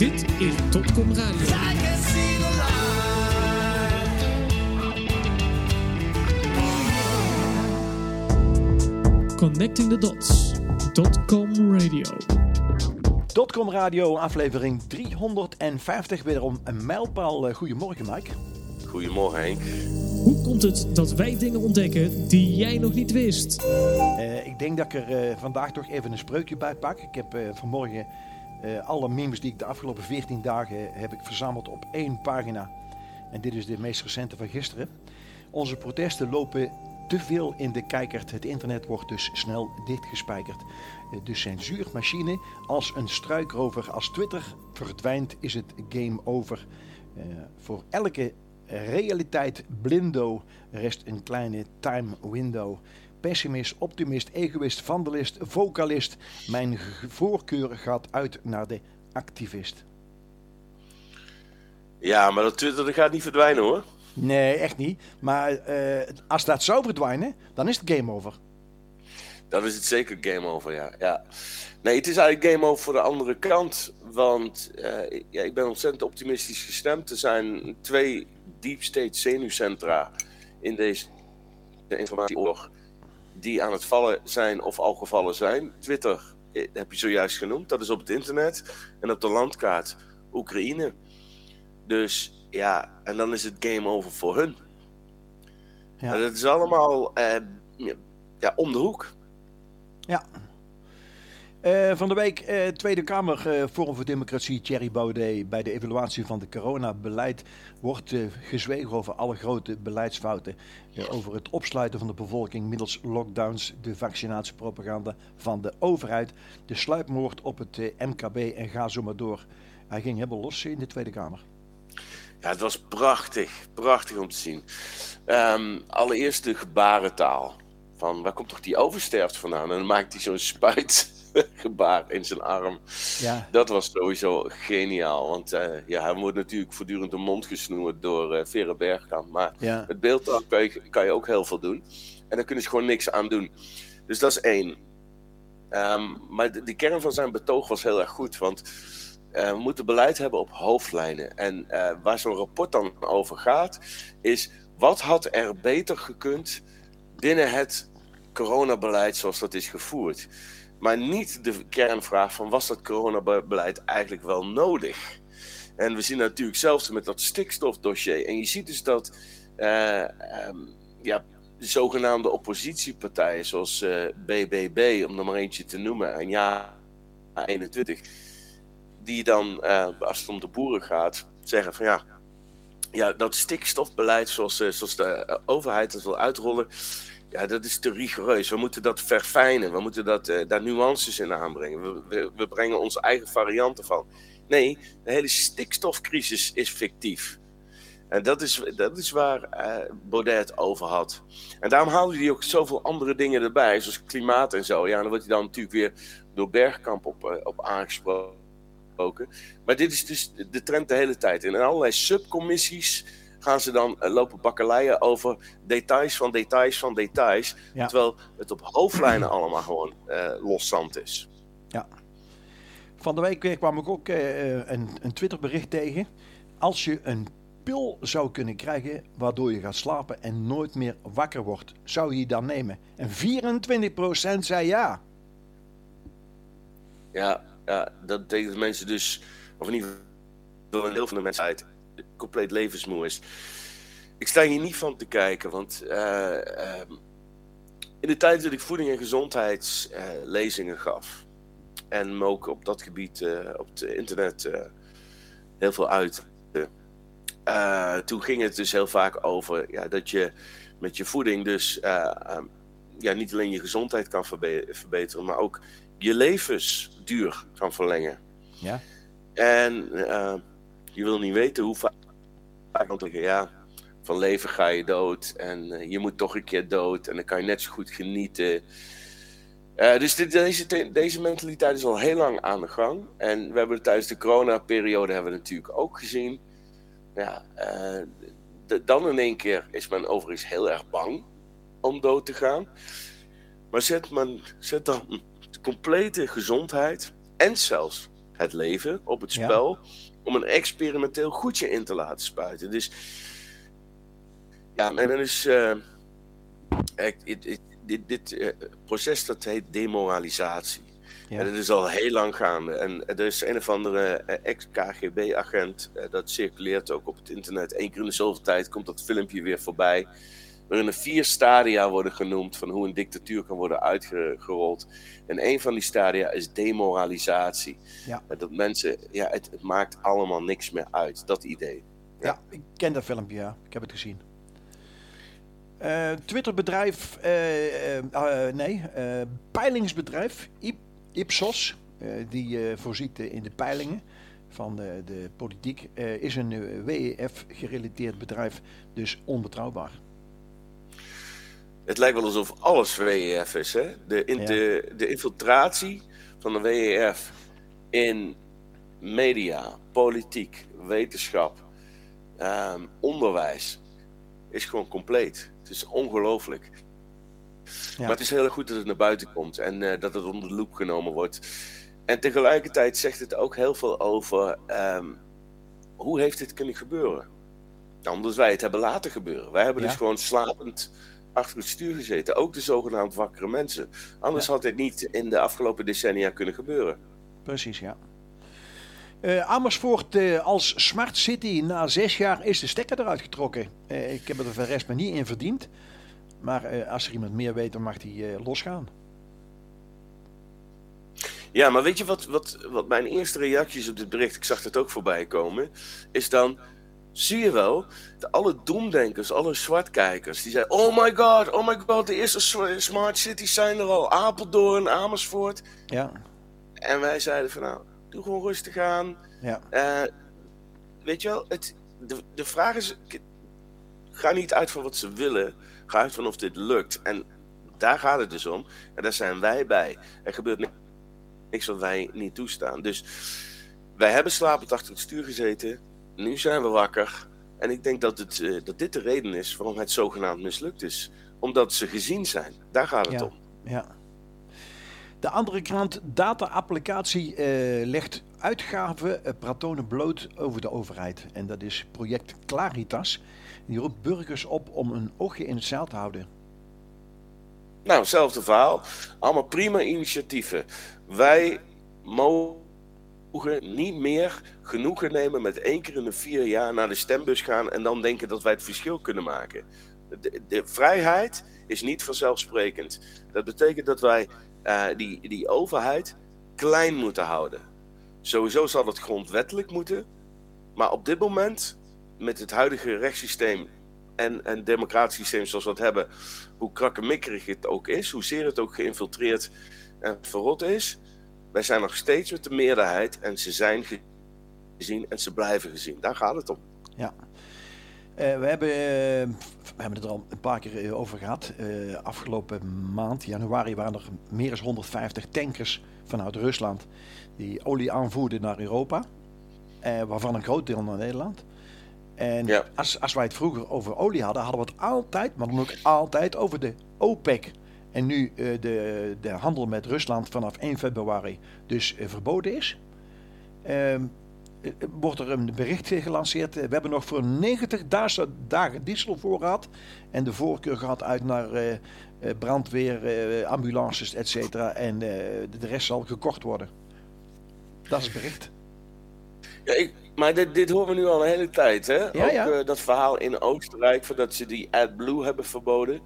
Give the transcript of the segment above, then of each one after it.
Dit is Dotcom Radio. Connecting the Dots. Dotcom Radio. Dotcom Radio, aflevering 350. Wederom een mijlpaal. Eh, Goedemorgen, Mike. Goedemorgen Henk. Hoe komt het dat wij dingen ontdekken die jij nog niet wist? Eh, ik denk dat ik er eh, vandaag toch even een spreukje bij pak. Ik heb eh, vanmorgen eh, alle memes die ik de afgelopen 14 dagen heb ik verzameld op één pagina. En dit is de meest recente van gisteren. Onze protesten lopen te veel in de kijkert. Het internet wordt dus snel dichtgespijkerd. Eh, De censuurmachine als een struikrover. Als Twitter verdwijnt is het game over. Eh, voor elke realiteit blindo rest een kleine time window. Pessimist, optimist, egoïst, vandalist, vocalist. Mijn voorkeur gaat uit naar de activist. Ja, maar dat Twitter dat gaat niet verdwijnen hoor. Nee, echt niet. Maar eh, als dat zou verdwijnen, dan is het game over. Dan is het zeker game over, ja. ja. Nee, het is eigenlijk game over voor de andere kant. Want eh, ja, ik ben ontzettend optimistisch gestemd. Er zijn twee deep state zenuwcentra in deze informatieoorlog die aan het vallen zijn of al gevallen zijn. Twitter eh, heb je zojuist genoemd, dat is op het internet. En op de landkaart Oekraïne. Dus ja, en dan is het game over voor hun. Ja. Dat is allemaal eh, ja, om de hoek. Ja. Eh, van de week eh, Tweede Kamer eh, Forum voor Democratie Thierry Baudet bij de evaluatie van de coronabeleid wordt gezwegen over alle grote beleidsfouten. over het opsluiten van de bevolking middels lockdowns, de vaccinatiepropaganda van de overheid, de sluipmoord op het MKB en ga zo maar door. Hij ging helemaal los in de Tweede Kamer. Ja, het was prachtig. Prachtig om te zien. Ehm, allereerst de gebarentaal. Van waar komt toch die oversterft vandaan? En dan maakt hij zo'n spuitgebaar in zijn arm. Ja, Dat was sowieso geniaal. Want eh, ja, hij wordt natuurlijk voortdurend de mond gesnoerd door eh Vera Bergkamp. Maar ja, met beeldtaal kan je, kan je ook heel veel doen. En daar kunnen ze gewoon niks aan doen. Dus dat is één. Ehm, maar de, de kern van zijn betoog was heel erg goed. Want eh, we moeten beleid hebben op hoofdlijnen. En waar zo'n rapport dan over gaat, is wat had er beter gekund binnen het coronabeleid zoals dat is gevoerd. Maar niet de kernvraag van was dat coronabeleid eigenlijk wel nodig? En we zien natuurlijk zelfs met dat stikstofdossier. En je ziet dus dat eh, ehm, ja, de zogenaamde oppositiepartijen zoals eh, BBB, om er maar eentje te noemen, en ja, 21, die dan, eh, als het om de boeren gaat, zeggen van ja, ja dat stikstofbeleid zoals, eh, zoals de eh, overheid dat wil uitrollen, ja, dat is te rigoureus. We moeten dat verfijnen, we moeten dat, eh, daar nuances in aanbrengen. We, we, brengen onze eigen varianten van. Nee, de hele stikstofcrisis is fictief. En dat is, dat is waar eh, Baudet over had. En daarom haalde hij ook zoveel andere dingen erbij, zoals klimaat en zo. Ja, dan wordt hij dan natuurlijk weer door Bergkamp op, eh, op aangesproken. Maar dit is dus de trend de hele tijd. In allerlei subcommissies gaan ze dan eh, lopen bakkeleien over details van details van details. Ja. Terwijl het op hoofdlijnen allemaal gewoon loszand is. Van de week kwam ik ook eh, een, een Twitterbericht tegen. Als je een pil zou kunnen krijgen waardoor je gaat slapen en nooit meer wakker wordt, zou je die dan nemen? En 24% zei ja. Ja, ja, dat betekent dat mensen dus, of in ieder geval een deel van de mensheid, compleet levensmoe is. Ik sta hier niet van te kijken, want eh, ehm, in de tijd dat ik voeding- en gezondheidslezingen gaf, en me ook op dat gebied eh, op het internet eh, heel veel uit. toen ging het dus heel vaak over ja, dat je met je voeding dus eh, ehm, ja, niet alleen je gezondheid kan verbe- verbeteren, maar ook je levensduur kan verlengen. Ja. En eh, je wil niet weten hoe vaak zeggen, ja, van leven ga je dood en eh, je moet toch een keer dood en dan kan je net zo goed genieten. Eh, dus dit, deze, deze mentaliteit is al heel lang aan de gang. En we hebben het tijdens de coronaperiode hebben we natuurlijk ook gezien. Ja, de- dan in één keer is men overigens heel erg bang om dood te gaan. Maar zet, men, zet dan de complete gezondheid en zelfs het leven, op het spel, om een experimenteel goedje in te laten spuiten. Dus ja, en dan is uh, dit, dit uh, proces dat heet demoralisatie. Ja. En dat is al heel lang gaande. En er is een of andere eh, ex-KGB-agent, dat circuleert ook op het internet. Eén keer in de zoveel tijd komt dat filmpje weer voorbij waarin er vier stadia worden genoemd van hoe een dictatuur kan worden uitgerold. En een van die stadia is demoralisatie. Ja. Dat mensen, ja, het, het, maakt allemaal niks meer uit, dat idee. Ja, ja ik ken dat filmpje, ja. Ik heb het gezien. Uh, Twitterbedrijf, uh, uh, nee, peilingsbedrijf Ipsos, die voorziet in de peilingen van de, de politiek, is een WEF-gerelateerd bedrijf, dus onbetrouwbaar. Het lijkt wel alsof alles WEF is. Hè? De, in de, de infiltratie van de WEF in media, politiek, wetenschap, um, onderwijs is gewoon compleet. Het is ongelooflijk. Ja. Maar het is heel goed dat het naar buiten komt en uh, dat het onder de loep genomen wordt. En tegelijkertijd zegt het ook heel veel over um, hoe heeft dit kunnen gebeuren? Nou, omdat wij het hebben laten gebeuren. Wij hebben ja. dus gewoon slapend achter het stuur gezeten. Ook de zogenaamd wakkere mensen. Anders had dit niet in de afgelopen decennia kunnen gebeuren. Precies, ja. Uh, Amersfoort uh, als smart city. Na zes jaar is de stekker eruit getrokken. Uh, ik heb er de rest maar niet in verdiend. Maar als er iemand meer weet, dan mag hij losgaan. Ja, maar weet je wat, wat, wat mijn eerste reacties op dit bericht, ik zag het ook voorbij komen, is dan Zie je wel, de, alle doemdenkers, alle zwartkijkers, die zeiden: Oh my god, oh my god, de eerste smart cities zijn er al. Apeldoorn, Amersfoort. Ja. En wij zeiden: van nou, doe gewoon rustig aan. Ja. Uh, weet je wel, het, de, de vraag is: ga niet uit van wat ze willen, ga uit van of dit lukt. En daar gaat het dus om. En daar zijn wij bij. Er gebeurt niks wat wij niet toestaan. Dus wij hebben slapend achter het stuur gezeten nu zijn we wakker. En ik denk dat, het, uh, dat dit de reden is waarom het zogenaamd mislukt is. Omdat ze gezien zijn. Daar gaat het ja, om. Ja. De andere krant, data-applicatie, uh, legt uitgaven uh, pratonen bloot over de overheid. En dat is project Claritas. Die roept burgers op om een oogje in het zeil te houden. Nou, hetzelfde verhaal. Allemaal prima initiatieven. Wij mogen niet meer genoegen nemen met één keer in de vier jaar naar de stembus gaan en dan denken dat wij het verschil kunnen maken. De, de vrijheid is niet vanzelfsprekend. Dat betekent dat wij uh, die, die overheid klein moeten houden. Sowieso zal het grondwettelijk moeten, maar op dit moment, met het huidige rechtssysteem en, en democratisch systeem zoals we het hebben, hoe krakkemikkerig het ook is, hoezeer het ook geïnfiltreerd en verrot is, wij zijn nog steeds met de meerderheid en ze zijn gezien en ze blijven gezien. Daar gaat het om. Ja. Uh, we, hebben, uh, we hebben het er al een paar keer eh, over gehad. Uh, afgelopen maand, januari, waren er meer dan 150 tankers vanuit Rusland die olie aanvoerden naar Europa. waarvan een groot deel naar Nederland. En ja. als, als wij het vroeger over olie hadden, hadden we het altijd, maar dan ook altijd over de OPEC en nu uh, de, de handel met Rusland vanaf 1 februari dus uh, verboden is, uh, wordt er een bericht gelanceerd. We hebben nog voor 90 dagen dieselvoorraad en de voorkeur gaat uit naar brandweer, ambulances, etc. En de rest zal gekocht worden. Dat is het bericht. Ja, ik, maar dit, dit horen we nu al een hele tijd, hè? Ja, Ook ja. dat verhaal in Oostenrijk, dat ze die AdBlue hebben verboden.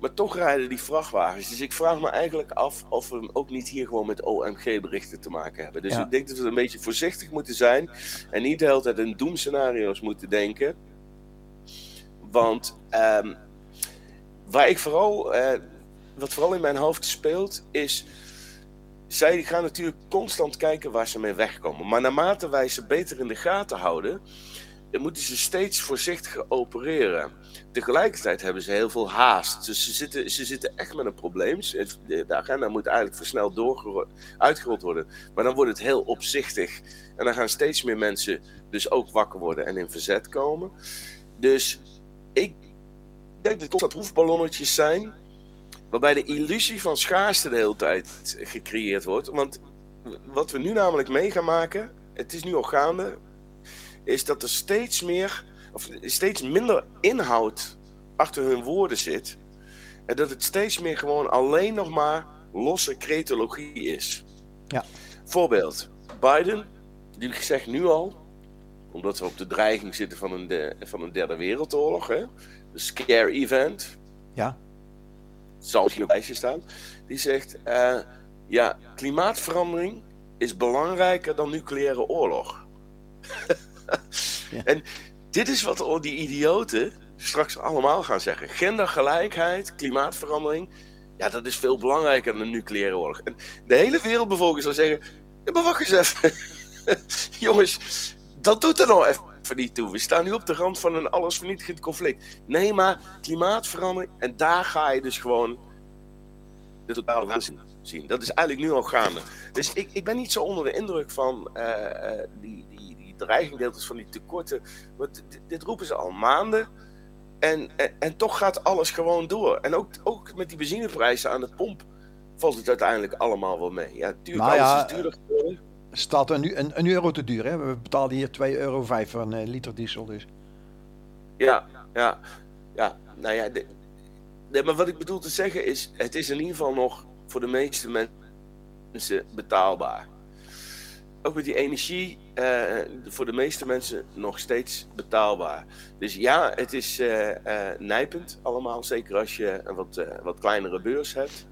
Maar toch rijden die vrachtwagens. Dus ik vraag me eigenlijk af of we ook niet hier gewoon met OMG-berichten te maken hebben. Dus ik denk dat we een beetje voorzichtig moeten zijn. En niet de hele tijd in doemscenario's moeten denken. Want um, waar ik vooral, uh, wat vooral in mijn hoofd speelt, is. Zij gaan natuurlijk constant kijken waar ze mee wegkomen. Maar naarmate wij ze beter in de gaten houden, dan moeten ze steeds voorzichtiger opereren. Tegelijkertijd hebben ze heel veel haast. Dus ze zitten, ze zitten echt met een probleem. De agenda moet eigenlijk versneld uitgerold worden. Maar dan wordt het heel opzichtig. En dan gaan steeds meer mensen dus ook wakker worden en in verzet komen. Dus ik denk dat dat proefballonnetjes zijn. Waarbij de illusie van schaarste de hele tijd gecreëerd wordt. Want wat we nu namelijk mee gaan maken, het is nu al gaande, is dat er steeds meer, of steeds minder inhoud achter hun woorden zit. En dat het steeds meer gewoon alleen nog maar losse cretologie is. Ja. Voorbeeld, Biden, die zegt nu al, omdat we op de dreiging zitten van een, de, van een derde wereldoorlog, hè, de scare event, Ja. zal misschien op lijstje staan, die zegt, eh, ja, klimaatverandering is belangrijker dan nucleaire oorlog. En dit is wat die idioten straks allemaal gaan zeggen. Gendergelijkheid, klimaatverandering, ja, dat is veel belangrijker dan een nucleaire oorlog. En de hele wereldbevolking zal zeggen, ja, maar wacht eens even. Jongens, dat doet er nou even niet toe. We staan nu op de rand van een allesvernietigend conflict. Nee, maar klimaatverandering, en daar ga je dus gewoon de totale waanzin zien. Dat is eigenlijk nu al gaande. Dus ik, ik ben niet zo onder de indruk van eh, eh, die, die, die dreigingdeeltjes van die tekorten. Want dit, dit roepen ze al maanden. En, en, en toch gaat alles gewoon door. En ook, ook met die benzineprijzen aan de pomp valt het uiteindelijk allemaal wel mee. Ja, tuurlijk, Nou alles is duurder geworden. Staat een, een, een euro te duur. Hè? We betalen hier 2,5 euro voor een eh, liter diesel. Dus. Ja, ja, ja. Nou ja, de- maar wat ik bedoel te zeggen is, het is in ieder geval nog voor de meeste men- mensen betaalbaar. Ook met die energie, eh, voor de meeste mensen nog steeds betaalbaar. Dus ja, het is eh, eh, nijpend allemaal, zeker als je een wat, wat kleinere beurs hebt.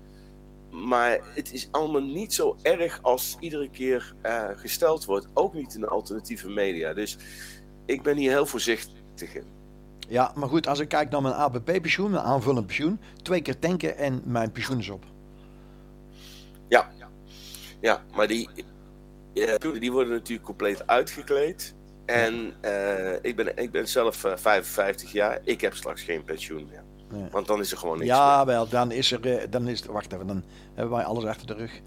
Maar het is allemaal niet zo erg als iedere keer gesteld wordt. Ook niet in de alternatieve media. Dus ik ben hier heel voorzichtig in. Ja, maar goed, als ik kijk naar mijn ABP-pensioen, mijn aanvullend pensioen, twee keer tanken en mijn pensioen is op. Ja, ja maar die, die worden natuurlijk compleet uitgekleed. En eh, ik, ben, ik ben zelf eh, 55 jaar. Ik heb straks geen pensioen meer. Want dan is er gewoon niks Ja, meer. wel, dan is er, eh, dan is wacht even, dan hebben wij alles achter de rug.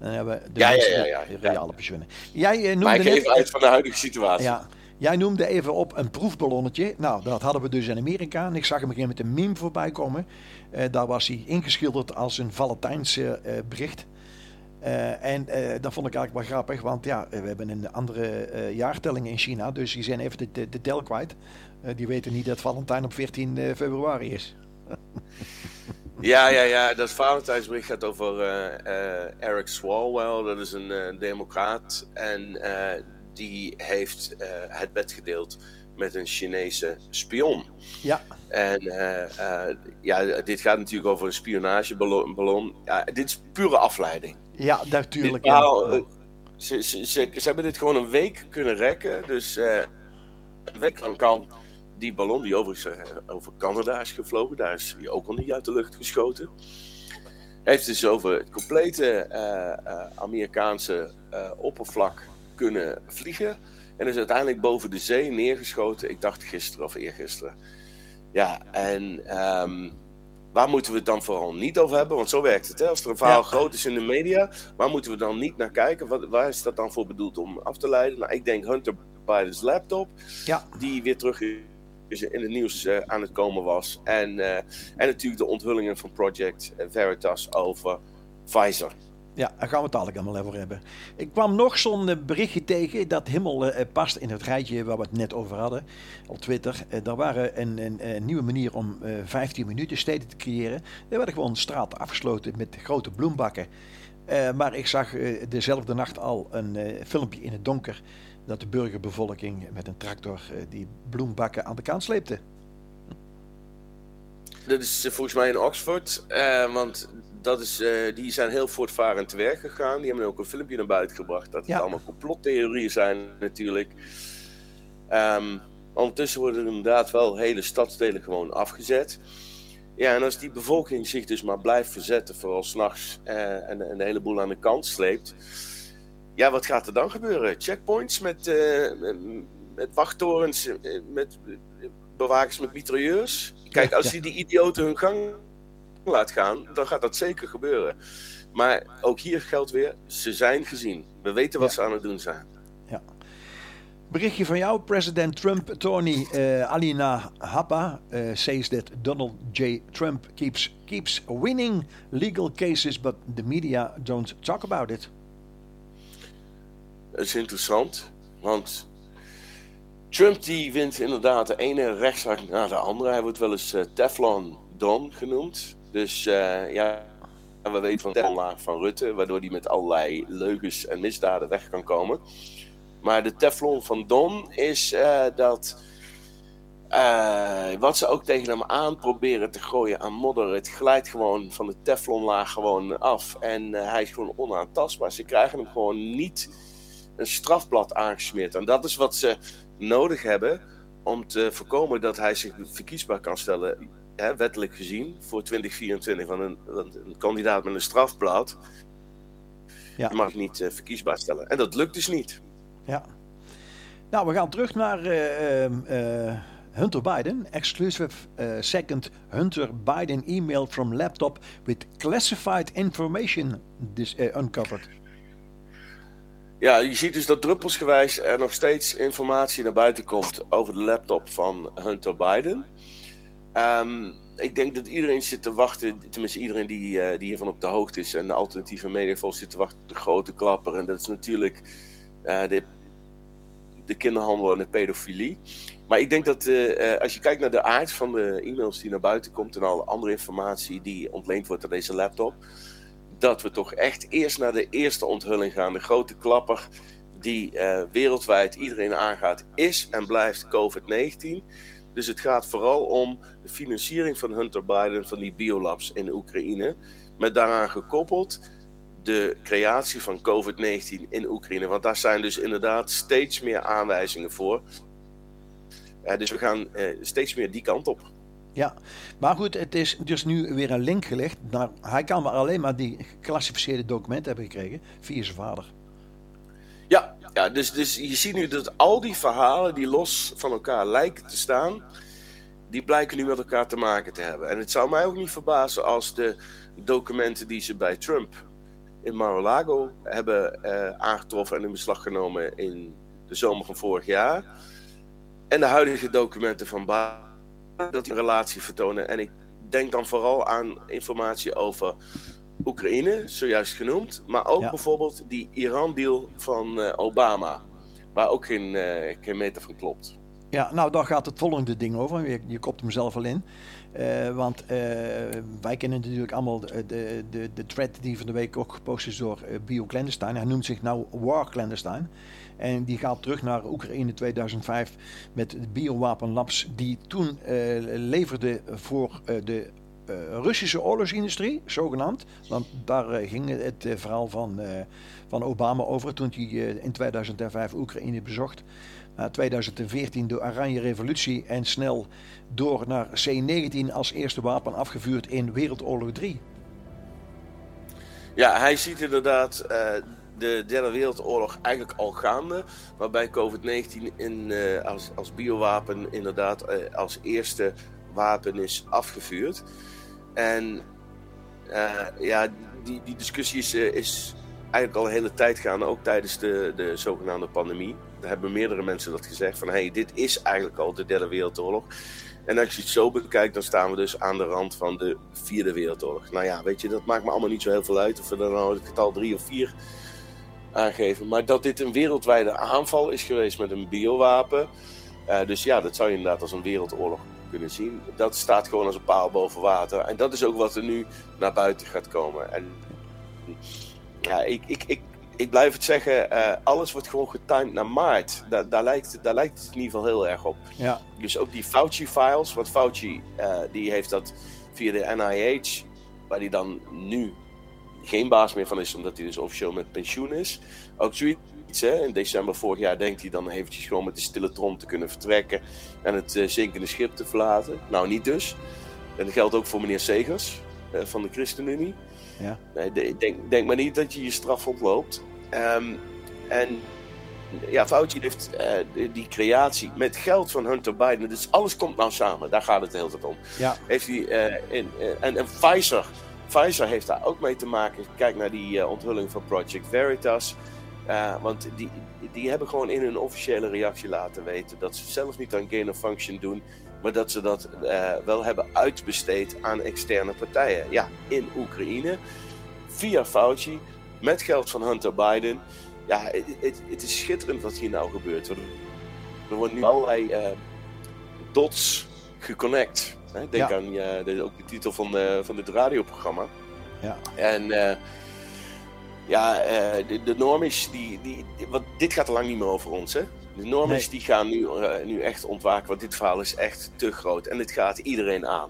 Dan hebben we de Ja, ja, ja, ja, re- ja. reale pensioenen. Jij eh, Maar noemde ik geef net, uit van de huidige situatie. ja, jij noemde even op een proefballonnetje. Nou, dat hadden we dus in Amerika. En ik zag hem een keer met een meme voorbij komen. Eh, daar was hij ingeschilderd als een Valentijns eh, eh, bericht. Eh, en eh, dat vond ik eigenlijk wel grappig, want ja, we hebben een andere eh, jaartelling in China, dus die zijn even de, de, de tel kwijt. Eh, die weten niet dat Valentijn op 14 eh, februari is. Ja, ja, ja. Dat Valentijnsbericht gaat over eh, eh, Eric Swalwell. Dat is een eh, democraat. En eh, die heeft eh, het bed gedeeld met een Chinese spion. Ja, En eh, eh, ja, dit gaat natuurlijk over een spionageballon. ballon. Ja, dit is pure afleiding. ja natuurlijk. ja. eh, ze, ze, ze, ze hebben dit gewoon een week kunnen rekken. Dus een week lang kan die ballon, die overigens over Canada is gevlogen, daar is hij ook al niet uit de lucht geschoten. Heeft dus over het complete Amerikaanse oppervlak kunnen vliegen. En is uiteindelijk boven de zee neergeschoten. Ik dacht gisteren of eergisteren. Ja, en ehm, waar moeten we het dan vooral niet over hebben? Want zo werkt het. Hè? Als er een verhaal Ja. groot is in de media, waar moeten we dan niet naar kijken? Wat, waar is dat dan voor bedoeld om af te leiden? Nou, ik denk Hunter Biden's laptop, Ja. die weer terug in het nieuws eh, aan het komen was. En, eh, en natuurlijk de onthullingen van Project Veritas over Pfizer. Ja, daar gaan we het dadelijk allemaal over hebben. Ik kwam nog zo'n eh, berichtje tegen dat helemaal eh, past in het rijtje waar we het net over hadden op Twitter. Eh, daar waren een, een, nieuwe manier om eh 15 minuten steden te creëren. Er werden gewoon straten afgesloten met grote bloembakken. Maar ik zag dezelfde nacht al een filmpje in het donker dat de burgerbevolking met een tractor die bloembakken aan de kant sleepte. Dat is volgens mij in Oxford, want dat is, eh, die zijn heel voortvarend te werk gegaan. Die hebben ook een filmpje naar buiten gebracht dat Ja. het allemaal complottheorieën zijn natuurlijk. Ehm, ondertussen worden er inderdaad wel hele stadsdelen gewoon afgezet. Ja, en als die bevolking zich dus maar blijft verzetten, vooral s'nachts, eh en, en de hele boel aan de kant sleept. Ja, wat gaat er dan gebeuren? Checkpoints met, eh, met, met wachttorens, met bewakers met mitrailleurs? Kijk, als je die idioten hun gang laat gaan, dan gaat dat zeker gebeuren. Maar ook hier geldt weer, ze zijn gezien. We weten wat Ja. ze aan het doen zijn. Berichtje van jou, president Trump attorney uh, Alina Happa uh, says that Donald J. Trump keeps keeps winning legal cases, but the media don't talk about it. Dat is interessant, want Trump die wint inderdaad de ene rechtszaak na de andere. Hij wordt wel eens uh, Teflon Don genoemd. Dus uh, ja, we weten van de Teflon van Rutte, waardoor hij met allerlei leugens en misdaden weg kan komen. Maar de Teflon van Don is uh, dat wat ze ook tegen hem aan proberen te gooien aan modder, het glijdt gewoon van de Teflonlaag gewoon af. En hij is gewoon onaantastbaar. Ze krijgen hem gewoon niet een strafblad aangesmeerd. En dat is wat ze nodig hebben om te voorkomen dat hij zich verkiesbaar kan stellen, hè, wettelijk gezien, voor 2024. Want een, een kandidaat met een strafblad ja. mag niet uh, verkiesbaar stellen. En dat lukt dus niet. Ja. Nou, we gaan terug naar uh, uh, Hunter Biden. Exclusive second Hunter Biden email from laptop with classified information dis, uncovered. Ja, je ziet dus dat druppelsgewijs er nog steeds informatie naar buiten komt over de laptop van Hunter Biden. Um, ik denk dat iedereen zit te wachten, tenminste iedereen die, uh, die hiervan op de hoogte is en de alternatieve media zit te wachten op de grote klapper. En dat is natuurlijk uh, de, de kinderhandel en de pedofilie. Maar ik denk dat uh, als je kijkt naar de aard van de e-mails die naar buiten komt en alle andere informatie die ontleend wordt aan deze laptop, dat we toch echt eerst naar de eerste onthulling gaan. De grote klapper die wereldwijd iedereen aangaat, is en blijft COVID-19. Dus het gaat vooral om de financiering van Hunter Biden van die biolabs in Oekraïne. Met daaraan gekoppeld de creatie van COVID-19 in Oekraïne. Want daar zijn dus inderdaad steeds meer aanwijzingen voor. Uh, dus we gaan uh, steeds meer die kant op. Ja, maar goed, het is dus nu weer een link gelegd. Naar, hij kan maar alleen maar die geclassificeerde documenten hebben gekregen via zijn vader. Ja, ja dus, dus je ziet nu dat al die verhalen die los van elkaar lijken te staan, die blijken nu met elkaar te maken te hebben. En het zou mij ook niet verbazen als de documenten die ze bij Trump in Mar-a-Lago hebben uh, aangetroffen en in beslag genomen in de zomer van vorig jaar, en de huidige documenten van Biden dat die een relatie vertonen. En ik denk dan vooral aan informatie over Oekraïne, zojuist genoemd. Maar ook bijvoorbeeld die Iran-deal van uh, Obama. Waar ook geen, uh, geen meter van klopt. Ja, nou daar gaat het volgende ding over. Je, je kopt hem zelf al in. Uh, want wij kennen natuurlijk allemaal de, de, de, de thread die van de week ook gepost is door Bio Clandestine. Hij noemt zich nou War Clandestine. En die gaat terug naar Oekraïne 2005 met de biowapenlabs die toen leverde voor de Russische oorlogsindustrie, zogenaamd. Want daar ging het verhaal van, van Obama over toen hij in 2005 Oekraïne bezocht. Na 2014 de Oranje Revolutie en snel door naar C-19 als eerste wapen afgevuurd in Wereldoorlog 3. Ja, hij ziet inderdaad de Derde Wereldoorlog eigenlijk al gaande. Waarbij COVID-19 in, uh, als, als biowapen inderdaad als eerste wapen is afgevuurd. En uh, ja, die, die discussie is, is eigenlijk al een hele tijd gaande, ook tijdens de, de zogenaamde pandemie. Daar hebben meerdere mensen dat gezegd van hey, dit is eigenlijk al de Derde Wereldoorlog. En als je het zo bekijkt, dan staan we dus aan de rand van de Vierde Wereldoorlog. Nou ja, weet je, dat maakt me allemaal niet zo heel veel uit of we dan nou het getal drie of vier aangeven. Maar dat dit een wereldwijde aanval is geweest met een biowapen. Uh, dus ja, dat zou je inderdaad als een wereldoorlog kunnen zien. Dat staat gewoon als een paal boven water. En dat is ook wat er nu naar buiten gaat komen. En ja, ik, ik, ik, ik blijf het zeggen, uh, alles wordt gewoon getimed naar maart. Da daar, lijkt, daar lijkt het in ieder geval heel erg op. Ja. Dus ook die Fauci-files, want Fauci uh, die heeft dat via de NIH, waar die dan nu geen baas meer van is, omdat hij dus officieel met pensioen is. Ook zoiets, hè? in december vorig jaar denkt hij dan eventjes gewoon met de stille trom te kunnen vertrekken en het uh, zinkende schip te verlaten. Nou, niet dus. En dat geldt ook voor meneer Segers uh, van de ChristenUnie. Ja. Nee, denk, denk maar niet dat je je straf ontloopt. Um, en ja, Fauci heeft uh, die, creatie met geld van Hunter Biden. Dus alles komt nou samen. Daar gaat het de hele tijd om. Ja. Heeft hij, in, en, en Pfizer Pfizer heeft daar ook mee te maken. Kijk naar die onthulling van Project Veritas. Uh, want die, die hebben gewoon in hun officiële reactie laten weten dat ze zelf niet aan gain of function doen, maar dat ze dat uh, wel hebben uitbesteed aan externe partijen. Ja, in Oekraïne, via Fauci, met geld van Hunter Biden. ja, het, is schitterend wat hier nou gebeurt. Er, worden nu allerlei uh, dots geconnect. Hè? Denk Ja. aan ook de titel van, eh, van dit radioprogramma. Ja. En eh, ja, eh, de, de normies, die, die, die- want dit gaat al lang niet meer over ons. Hè? De normies Nee. die gaan nu, eh, nu echt ontwaken, want dit verhaal is echt te groot. En dit gaat iedereen aan.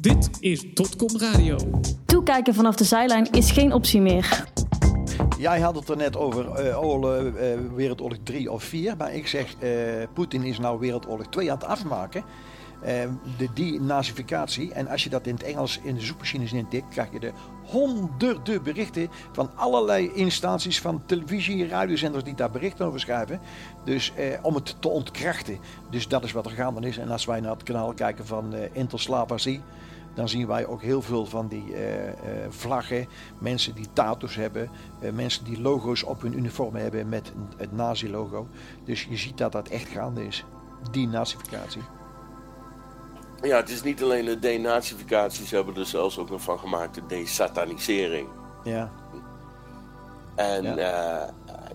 Dit is Dotcom Radio. Toekijken vanaf de zijlijn is geen optie meer. Jij had het er net over eh, oorlog, eh, Wereldoorlog 3 of 4. Maar ik zeg, eh, Poetin is nou Wereldoorlog 2 aan het afmaken. Eh, de denazificatie. En als je dat in het Engels in de zoekmachines intikt, krijg je de honderden berichten van allerlei instanties van televisie, radiozenders die daar berichten over schrijven. Dus eh, om het te ontkrachten. Dus dat is wat er gaande is. En als wij naar het kanaal kijken van eh Intel Slavazie, dan zien wij ook heel veel van die eh, eh, vlaggen. Mensen die tato's hebben. eh, mensen die logo's op hun uniform hebben met het nazi-logo. Dus je ziet dat dat echt gaande is. Die nazificatie. Ja, het is niet alleen de denazificatie, ze hebben er zelfs ook nog van gemaakt de desatanisering. Ja, En Ja. eh,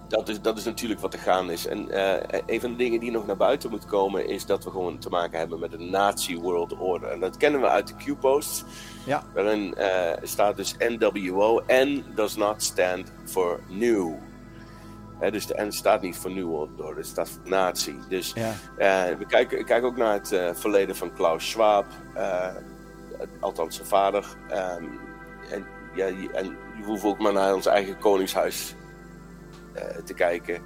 dat, is, dat is natuurlijk wat er gaande is. En eh, een van de dingen die nog naar buiten moet komen is dat we gewoon te maken hebben met een Nazi-world order. En dat kennen we uit de Q-posts, ja, waarin eh, staat dus NWO. N does not stand for new. Dus de N staat niet voor New World Order, het staat voor Nazi. Dus ja, eh, we kijken, kijken ook naar het eh, verleden van Klaus Schwab, eh, althans zijn vader. Ehm, en, ja, je- en je hoeft ook maar naar ons eigen koningshuis te kijken.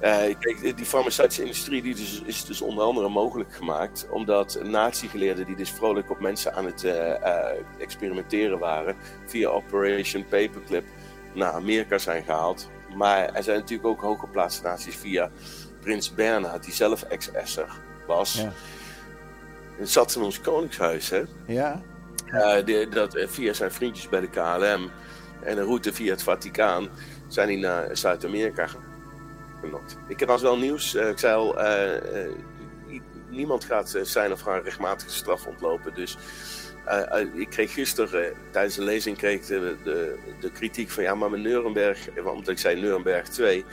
ja, kijk, die farmaceutische industrie die dus, is dus onder andere mogelijk gemaakt omdat nazi-geleerden die dus vrolijk op mensen aan het experimenteren waren via Operation Paperclip naar Amerika zijn gehaald. Maar er zijn natuurlijk ook hooggeplaatste nazi's via Prins Bernhard, die zelf ex-esser was. ja, Het zat in ons koningshuis, hè? ja, Eh, de- dat, eh, via zijn vriendjes bij de KLM en een route via het Vaticaan zijn die naar Zuid-Amerika genokt. Ik heb als wel nieuws. eh, ik zei al, niemand gaat zijn of haar rechtmatige straf ontlopen. Dus ik kreeg gisteren eh, tijdens de lezing kreeg de, de, de kritiek van ja, maar met Nuremberg, eh, omdat ik zei Nuremberg 2.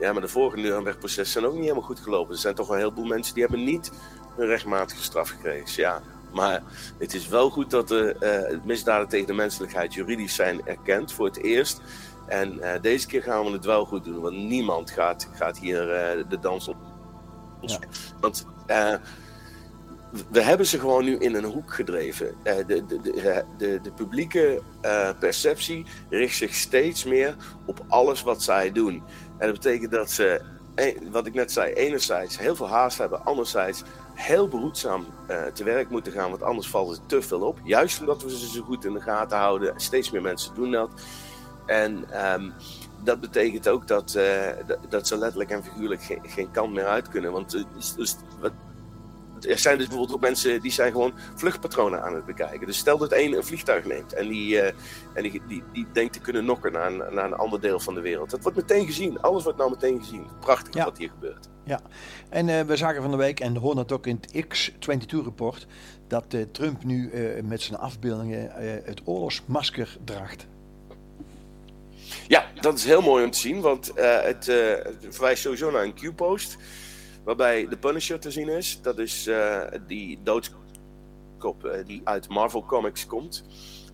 Ja, maar de vorige Nuremberg-processen zijn ook niet helemaal goed gelopen. Er zijn toch wel een heleboel mensen die hebben niet een rechtmatige straf gekregen. Dus ja, maar het is wel goed dat de eh, misdaden tegen de menselijkheid juridisch zijn erkend voor het eerst. En eh, deze keer gaan we het wel goed doen, want niemand gaat, gaat hier eh, de dans op. Ja. Want eh, we hebben ze gewoon nu in een hoek gedreven. Eh, de, de, de, de, de publieke eh, perceptie richt zich steeds meer op alles wat zij doen. En dat betekent dat ze, eh, wat ik net zei, enerzijds heel veel haast hebben, anderzijds heel behoedzaam eh, te werk moeten gaan, want anders valt er te veel op. Juist omdat we ze zo goed in de gaten houden, steeds meer mensen doen dat. En ehm, dat betekent ook dat, eh, dat, ze letterlijk en figuurlijk geen, geen kant meer uit kunnen. Want eh, dus, dus, wat, er zijn dus bijvoorbeeld ook mensen die zijn gewoon vluchtpatronen aan het bekijken. Dus stel dat een een vliegtuig neemt en die, eh, en die, die, die denkt te kunnen nokken naar een, naar een ander deel van de wereld. Dat wordt meteen gezien. Alles wordt nou meteen gezien. Prachtig Ja. wat hier gebeurt. ja. En eh, we zagen van de week, en hoorden het ook in het X22-rapport, dat eh, Trump nu met zijn afbeeldingen het oorlogsmasker draagt. Ja, dat is heel mooi om te zien, want het, het verwijst sowieso naar een Q-post. Waarbij de Punisher te zien is. Dat is eh, die doodskop eh, die uit Marvel Comics komt.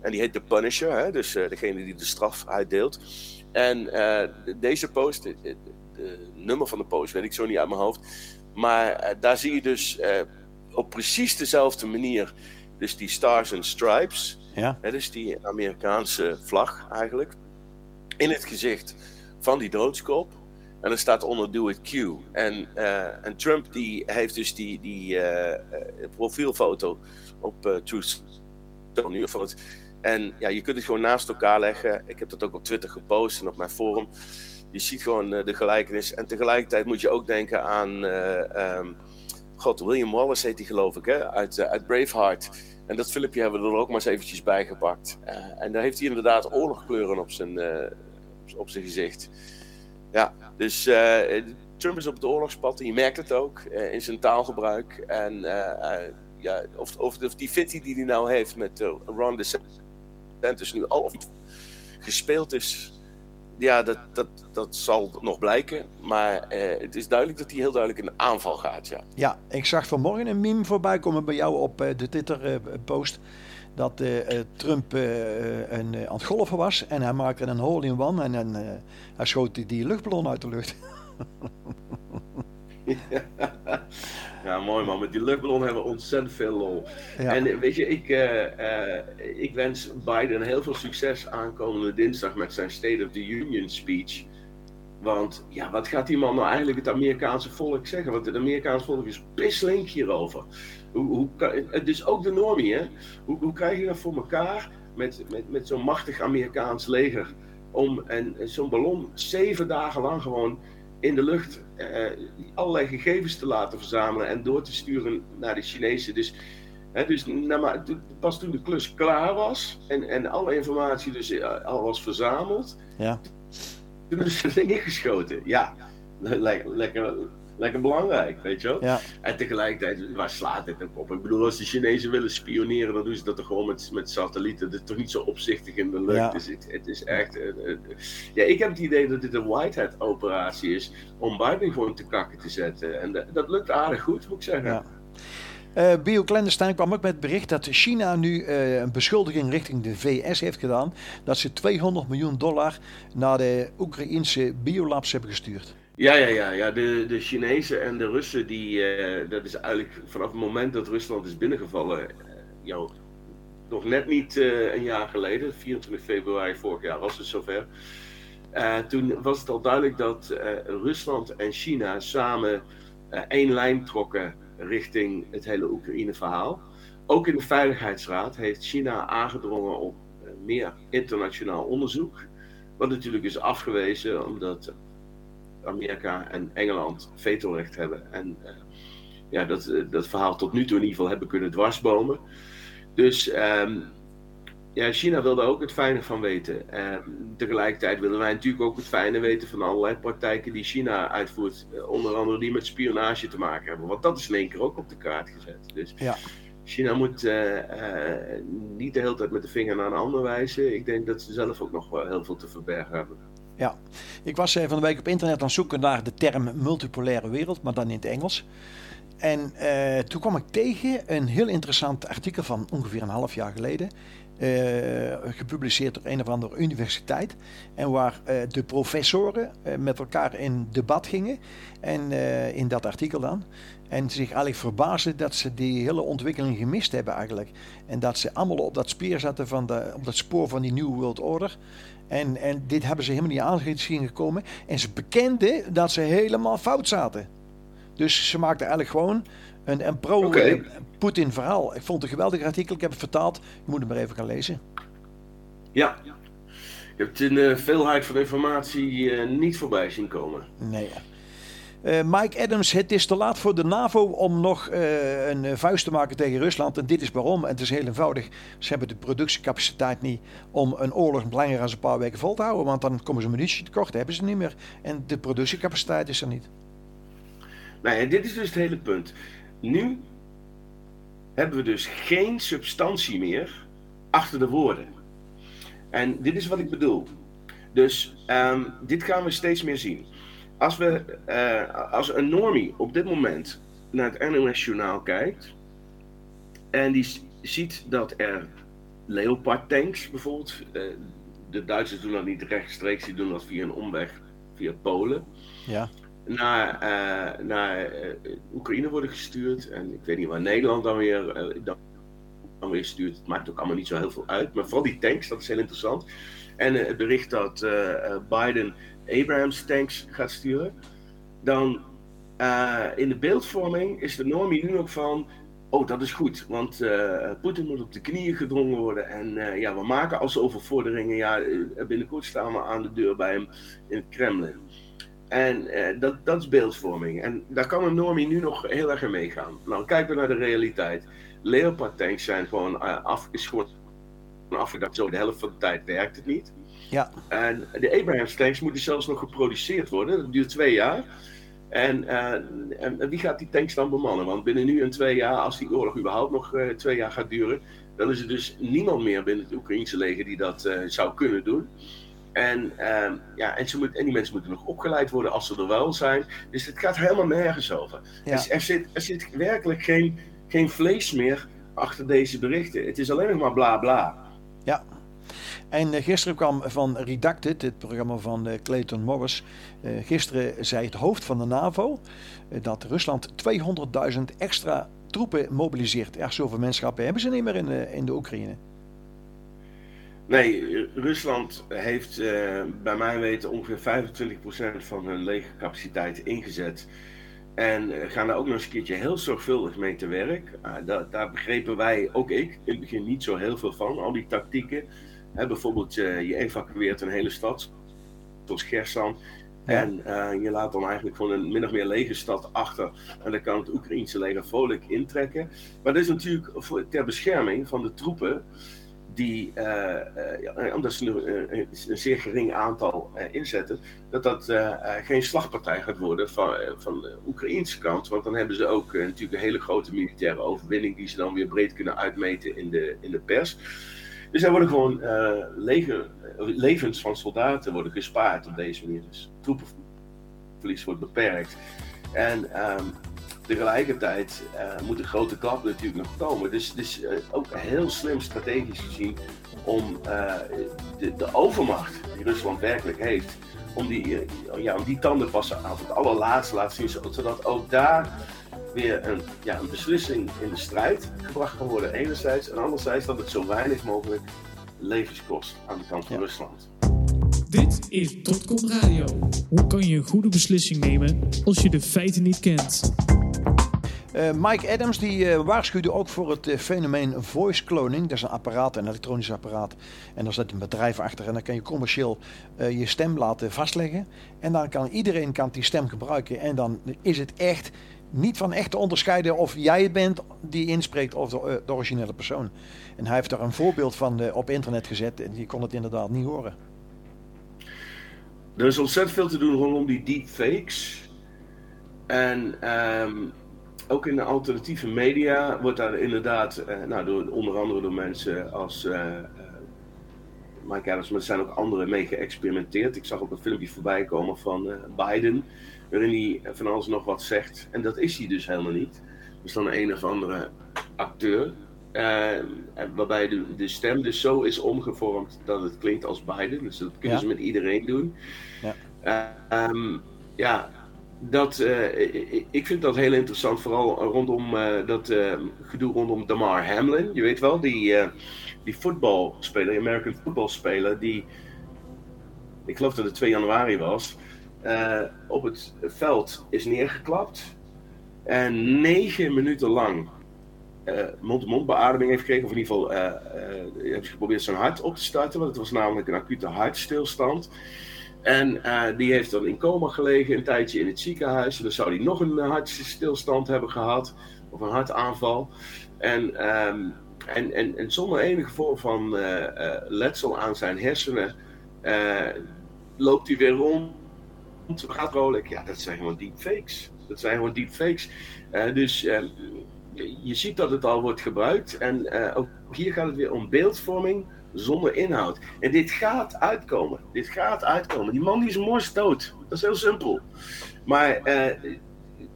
En die heet de Punisher, hè? dus eh, degene die de straf uitdeelt. En de- deze post, het nummer van de post weet ik zo niet uit mijn hoofd. Maar daar zie je dus op precies dezelfde manier, dus die Stars and Stripes. Ja, Hè, dus die Amerikaanse vlag eigenlijk. In het gezicht van die doodskop. En er staat onder Do It Q. En, eh, en Trump die heeft dus die, die eh, eh, profielfoto op eh Truth nu. En ja, je kunt het gewoon naast elkaar leggen. Ik heb dat ook op Twitter gepost en op mijn forum. Je ziet gewoon de gelijkenis. En tegelijkertijd moet je ook denken aan... eh, ehm, God, William Wallace heet die geloof ik, hè? Uit, uit Braveheart. En dat filmpje hebben we er ook maar eens eventjes bij gepakt. En daar heeft hij inderdaad oorlogkleuren op zijn, op zijn gezicht. Ja, dus eh, Trump is op het oorlogspad en je merkt het ook eh, in zijn taalgebruik. En eh, ja, of, of, die fitty die hij nou heeft met Ron DeSantis nu al gespeeld is, ja, dat, dat, dat zal nog blijken. Maar het is duidelijk dat hij heel duidelijk in aanval gaat. Ja, ja ik zag vanmorgen een meme voorbij komen bij jou op de Twitter-post dat Trump een, aan het golven was en hij maakte een hole in one en, en hij schoot die luchtballon uit de lucht. ja, mooi man. Met die luchtballon hebben we ontzettend veel lol. En weet je, ik, uh, ik wens Biden heel veel succes aankomende dinsdag met zijn State of the Union speech. Want ja, wat gaat die man nou eigenlijk het Amerikaanse volk zeggen? Want het Amerikaanse volk is pislink hierover. Hoe, hoe, het is ook de normie, hè? Hoe, hoe krijg je dat voor elkaar met, met, met zo'n machtig Amerikaans leger? Om zo'n ballon zeven dagen lang gewoon in de lucht uh, allerlei gegevens te laten verzamelen en door te sturen naar de Chinezen. Dus, hè, dus nou, maar, pas toen de klus klaar was en, en alle informatie dus uh, al was verzameld, ja. toen is het ding geschoten. Ja, lekker, lekker belangrijk, weet je wel. Ja. En tegelijkertijd, waar slaat dit ook op? Ik bedoel, als de Chinezen willen spioneren, dan doen ze dat toch gewoon met, met satellieten. Dat is toch niet zo opzichtig in de lucht. Ja. Dus het, het, is echt... Uh, ja, ik heb het idee dat dit een Whitehead-operatie is om Biden gewoon te kakken te zetten. En dat lukt aardig goed, moet ik zeggen. Ja. Uh, Bio Clandestine kwam ook met het bericht dat China nu uh, een beschuldiging richting de VS heeft gedaan. Dat ze 200 miljoen dollar naar de Oekraïnse biolabs hebben gestuurd. Ja, ja, ja, ja. De, de Chinezen en de Russen, die, uh, dat is eigenlijk vanaf het moment dat Rusland is binnengevallen, uh, jou, nog net niet uh, een jaar geleden, 24 februari vorig jaar was het zover. toen was het al duidelijk dat Rusland en China samen één lijn trokken richting het hele Oekraïne-verhaal. Ook in de Veiligheidsraad heeft China aangedrongen op meer internationaal onderzoek. Wat natuurlijk is afgewezen omdat Amerika en Engeland vetorecht hebben. En uh, ja, dat, eh, dat verhaal tot nu toe in ieder geval hebben kunnen dwarsbomen. Dus um, ja, China wilde ook het fijne van weten. Um, tegelijkertijd willen wij natuurlijk ook het fijne weten van allerlei praktijken die China uitvoert. Uh, onder andere die met spionage te maken hebben. Want dat is in één keer ook op de kaart gezet. Dus ja. China moet uh, uh, niet de hele tijd met de vinger naar een ander wijzen. Ik denk dat ze zelf ook nog wel heel veel te verbergen hebben. Ja, ik was van de week op internet aan het zoeken naar de term multipolaire wereld, maar dan in het Engels. En uh, toen kwam ik tegen een heel interessant artikel van ongeveer een half jaar geleden. Uh, gepubliceerd door een of andere universiteit. En waar de professoren met elkaar in debat gingen. En in dat artikel dan. En zich eigenlijk verbaasden dat ze die hele ontwikkeling gemist hebben eigenlijk. En dat ze allemaal op dat speer zaten van de, op dat spoor van die New World Order. En, en dit hebben ze helemaal niet aangezien gekomen. En ze bekenden dat ze helemaal fout zaten. Dus ze maakten eigenlijk gewoon een, een pro-Poetin okay. verhaal. Ik vond het een geweldig artikel. Ik heb het vertaald. Je moet het maar even gaan lezen. Ja. Je hebt in de veelheid van informatie uh, niet voorbij zien komen. Nee. Uh, Mike Adams, het is te laat voor de NAVO om nog uh, een vuist te maken tegen Rusland. En dit is waarom. En het is heel eenvoudig. Ze hebben de productiecapaciteit niet om een oorlog langer dan een paar weken vol te houden. Want dan komen ze munitie tekort, dat hebben ze niet meer. En de productiecapaciteit is er niet. Nou ja, dit is dus het hele punt. Nu hebben we dus geen substantie meer achter de woorden. En dit is wat ik bedoel. Dus um, dit gaan we steeds meer zien als, we, uh, als een normie op dit moment naar het NOS-journaal kijkt en die ziet dat er Leopard tanks bijvoorbeeld, uh, de Duitsers doen dat niet rechtstreeks, die doen dat via een omweg, via Polen, ja. naar, uh, naar Oekraïne worden gestuurd. En ik weet niet waar Nederland dan weer, dan, dan weer stuurt. Het maakt ook allemaal niet zo heel veel uit. Maar vooral die tanks, dat is heel interessant. En het bericht dat Biden Abrams tanks gaat sturen, dan uh, in de beeldvorming is de normie nu ook van, oh dat is goed, want uh, Poetin moet op de knieën gedrongen worden en uh, ja, we maken al zoveel vorderingen, ja, binnenkort staan we aan de deur bij hem in het Kremlin. En dat, dat is beeldvorming. En daar kan een normie nu nog heel erg in meegaan. Nou, kijken we naar de realiteit. Leopard tanks zijn gewoon af, is gewoon afgedacht. Zo de helft van de tijd werkt het niet. Ja. En de Abrahams tanks moeten zelfs nog geproduceerd worden. Dat duurt twee jaar. En, uh, en, wie gaat die tanks dan bemannen? Want binnen nu en twee jaar, als die oorlog überhaupt nog uh, twee jaar gaat duren, dan is er dus niemand meer binnen het Oekraïnse leger die dat uh, zou kunnen doen. En, ehm, ja, en, ze moet, en die mensen moeten nog opgeleid worden als ze er wel zijn. Dus het gaat helemaal nergens over. Ja. Dus er, zit, er zit werkelijk geen, geen vlees meer achter deze berichten. Het is alleen nog maar bla bla. Ja. En eh, gisteren kwam van Redacted, het programma van eh, Clayton Morris. eh, gisteren zei het hoofd van de NAVO dat Rusland 200.000 extra troepen mobiliseert. Ja, zoveel manschappen hebben ze niet meer in, in de Oekraïne. Nee, Rusland heeft bij mijn weten ongeveer 25% van hun legercapaciteit ingezet. En gaan daar ook nog eens een keertje heel zorgvuldig mee te werk. Ah, da- daar begrepen wij, ook ik, in het begin niet zo heel veel van. Al die tactieken. Hè, bijvoorbeeld, eh, je evacueert een hele stad, zoals Gersan. Ja. En eh, je laat dan eigenlijk gewoon een min of meer lege stad achter. En dan kan het Oekraïense leger vrolijk intrekken. Maar dat is natuurlijk voor, ter bescherming van de troepen die, ja, omdat ze nu, eh, een zeer gering aantal inzetten, dat dat geen slagpartij gaat worden van, van de Oekraïnse kant. Want dan hebben ze ook natuurlijk een hele grote militaire overwinning die ze dan weer breed kunnen uitmeten in de, in de pers. Dus er worden gewoon eh, eh, levens van soldaten worden gespaard op deze manier. Dus troepenverlies wordt beperkt. En ehm, tegelijkertijd eh, moet een grote klap natuurlijk nog komen. Dus het is eh, ook heel slim strategisch gezien om de, de overmacht die Rusland werkelijk heeft, om die, ja, om die tanden passen aan het allerlaatste laten zien, zodat ook daar weer een, ja, een beslissing in de strijd gebracht kan worden enerzijds, en anderzijds dat het zo weinig mogelijk levens kost aan de kant van Ja. Rusland. Dit is Dotcom Radio. Hoe kan je een goede beslissing nemen als je de feiten niet kent? Eh, Mike Adams die eh, waarschuwde ook voor het eh, fenomeen voice cloning. Dat is een apparaat, een elektronisch apparaat. En daar zit een bedrijf achter. En dan kan je commercieel eh, je stem laten vastleggen. En dan kan iedereen kan die stem gebruiken. En dan is het echt niet van echt te onderscheiden of jij het bent die inspreekt of de, eh, originele persoon. En hij heeft daar een voorbeeld van eh, op internet gezet. En je kon het inderdaad niet horen. Er is ontzettend veel te doen rondom die deepfakes. En ehm, ook in de alternatieve media wordt daar inderdaad, eh, nou, door, onder andere door mensen als eh, Mike Adams, maar er zijn ook anderen mee geëxperimenteerd. Ik zag ook een filmpje voorbij komen van Biden, waarin hij van alles nog wat zegt. En dat is hij dus helemaal niet. Dat is dan een of andere acteur. eh, waarbij de, de stem dus zo is omgevormd dat het klinkt als Biden. Dus dat kunnen Ja. ze met iedereen doen. Ja. Eh, ehm, ja, dat, eh, ik- vind dat heel interessant, vooral rondom dat gedoe rondom Damar Hamlin. Je weet wel, die, die voetbalspeler, American voetbalspeler, die, ik geloof dat het 2 januari was, eh, op het veld is neergeklapt. En negen minuten lang eh, mond-to-mond beademing heeft gekregen, of in ieder geval eh, heeft geprobeerd zijn hart op te starten, want het was namelijk een acute hartstilstand. En die heeft dan in coma gelegen, een tijdje in het ziekenhuis. En dan zou hij nog een hartstilstand hebben gehad, of een hartaanval. En, ehm, en, en, en zonder enige vorm van letsel aan zijn hersenen loopt hij weer rond. Gaat vrolijk. Ja, dat zijn gewoon deepfakes. Dat zijn gewoon deepfakes. Eh, dus eh, je- ziet dat het al wordt gebruikt. En eh, ook hier gaat het weer om beeldvorming zonder inhoud. En dit gaat uitkomen. Dit gaat uitkomen. Die man die is mors dood. Dat is heel simpel. Maar eh,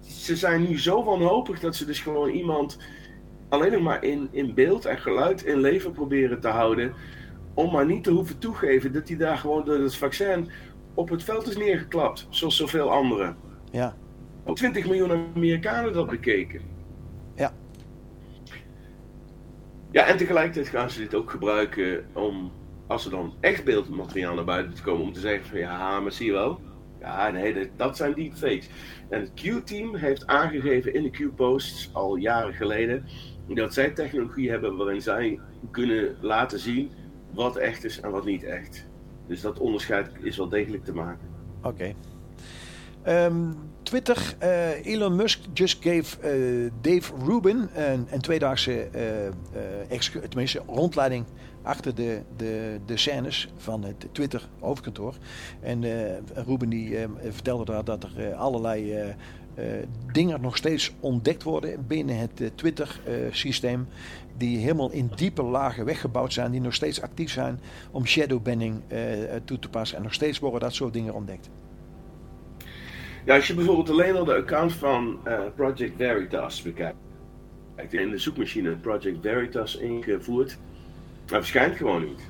ze zijn nu zo wanhopig dat ze dus gewoon iemand alleen nog maar in, in beeld en geluid in leven proberen te houden. Om maar niet te hoeven toegeven dat hij daar gewoon door het vaccin op het veld is neergeklapt. Zoals zoveel anderen. Ja, Ook 20 miljoen Amerikanen dat bekeken. Ja. Ja, en tegelijkertijd gaan ze dit ook gebruiken om, als er dan echt beeldmateriaal naar buiten komt, om te zeggen van ja, maar zie je wel. Ja, nee, dat, dat zijn deepfakes. En het Q-team heeft aangegeven in de Q-posts al jaren geleden dat zij technologie hebben waarin zij kunnen laten zien wat echt is en wat niet echt. Dus dat onderscheid is wel degelijk te maken. oké. Ehm, Twitter, eh, Elon Musk just gave eh, Dave Rubin een, een tweedaagse excu- tenminste, rondleiding achter de, de, de scènes van het Twitter hoofdkantoor. En Ruben die vertelde daar dat er allerlei dingen nog steeds ontdekt worden binnen het Twitter-systeem. die helemaal in diepe lagen weggebouwd zijn. Die nog steeds actief zijn om shadowbanning toe te passen. En nog steeds worden dat soort dingen ontdekt. Ja, als je bijvoorbeeld alleen al de account van Project Veritas bekijkt. In de zoekmachine Project Veritas ingevoerd. Dat verschijnt gewoon niet.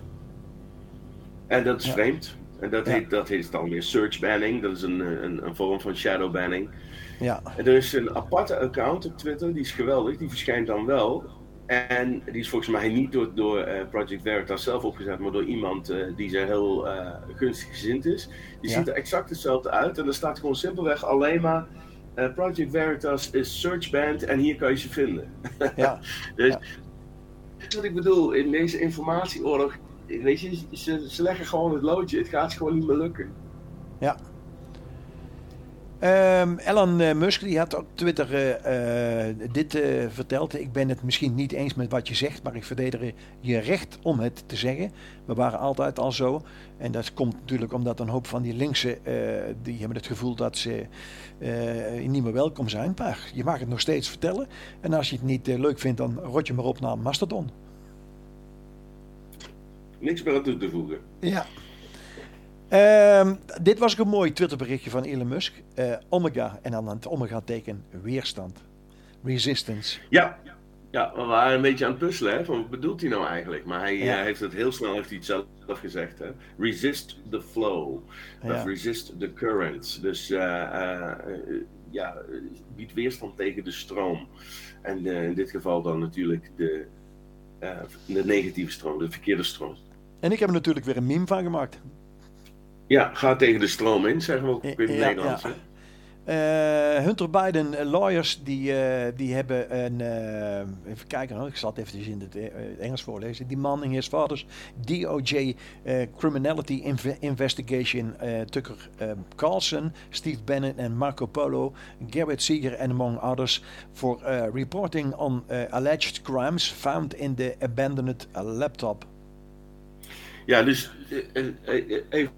En dat is vreemd. En dat, heet, dat heet dan weer search banning. Dat is een, een, een vorm van shadow banning. Ja. Er is een aparte account op Twitter, die is geweldig. Die verschijnt dan wel. En die is volgens mij niet door, door uh, Project Veritas zelf opgezet, maar door iemand uh, die ze heel uh, gunstig gezind is. Die ziet er exact hetzelfde uit. En er staat gewoon simpelweg alleen maar Project Veritas is search banned en hier kan je ze vinden. Ja. dus, ja. Wat ik bedoel, in deze informatieoorlog weet je, ze, ze leggen gewoon het loodje. Het gaat gewoon niet meer lukken. Ja. Um, Elon eh, Musk die had op Twitter uh, uh, dit verteld. Ik ben het misschien niet eens met wat je zegt, maar ik verdedig je recht om het te zeggen. We waren altijd al zo. En dat komt natuurlijk omdat een hoop van die linkse, die hebben het gevoel dat ze niet meer welkom zijn. Maar je mag het nog steeds vertellen. En als je het niet leuk vindt, dan rot je maar op naar Mastodon niks meer aan toe te voegen. Ja. Um, dit was ook een mooi Twitterberichtje van Elon Musk. Uh, omega en dan aan het omega teken weerstand. Resistance. Ja, ja, we waren een beetje aan het puzzelen. Hè, van wat bedoelt hij nou eigenlijk? Maar hij ja. uh, heeft het heel snel heeft hij het zelf gezegd. Hè? Resist the flow. Ja. Of resist the current. Dus uh, ja, biedt weerstand tegen de stroom. En in dit geval dan natuurlijk de, de negatieve stroom, de verkeerde stroom. En ik heb er natuurlijk weer een meme van gemaakt. Ja, ga tegen de stroom in, zeggen we ook in het Nederlands. Ja. Uh, Hunter Biden uh, lawyers die, uh, die hebben een even kijken, ik zal het even in het Engels voorlezen. Die man in his father's DOJ criminality inv investigation Tucker Carlson, Steve Bennett en Marco Polo, Garrett Seeger and among others for reporting on alleged crimes found in the abandoned laptop. Ja, dus eh, eh, eh, even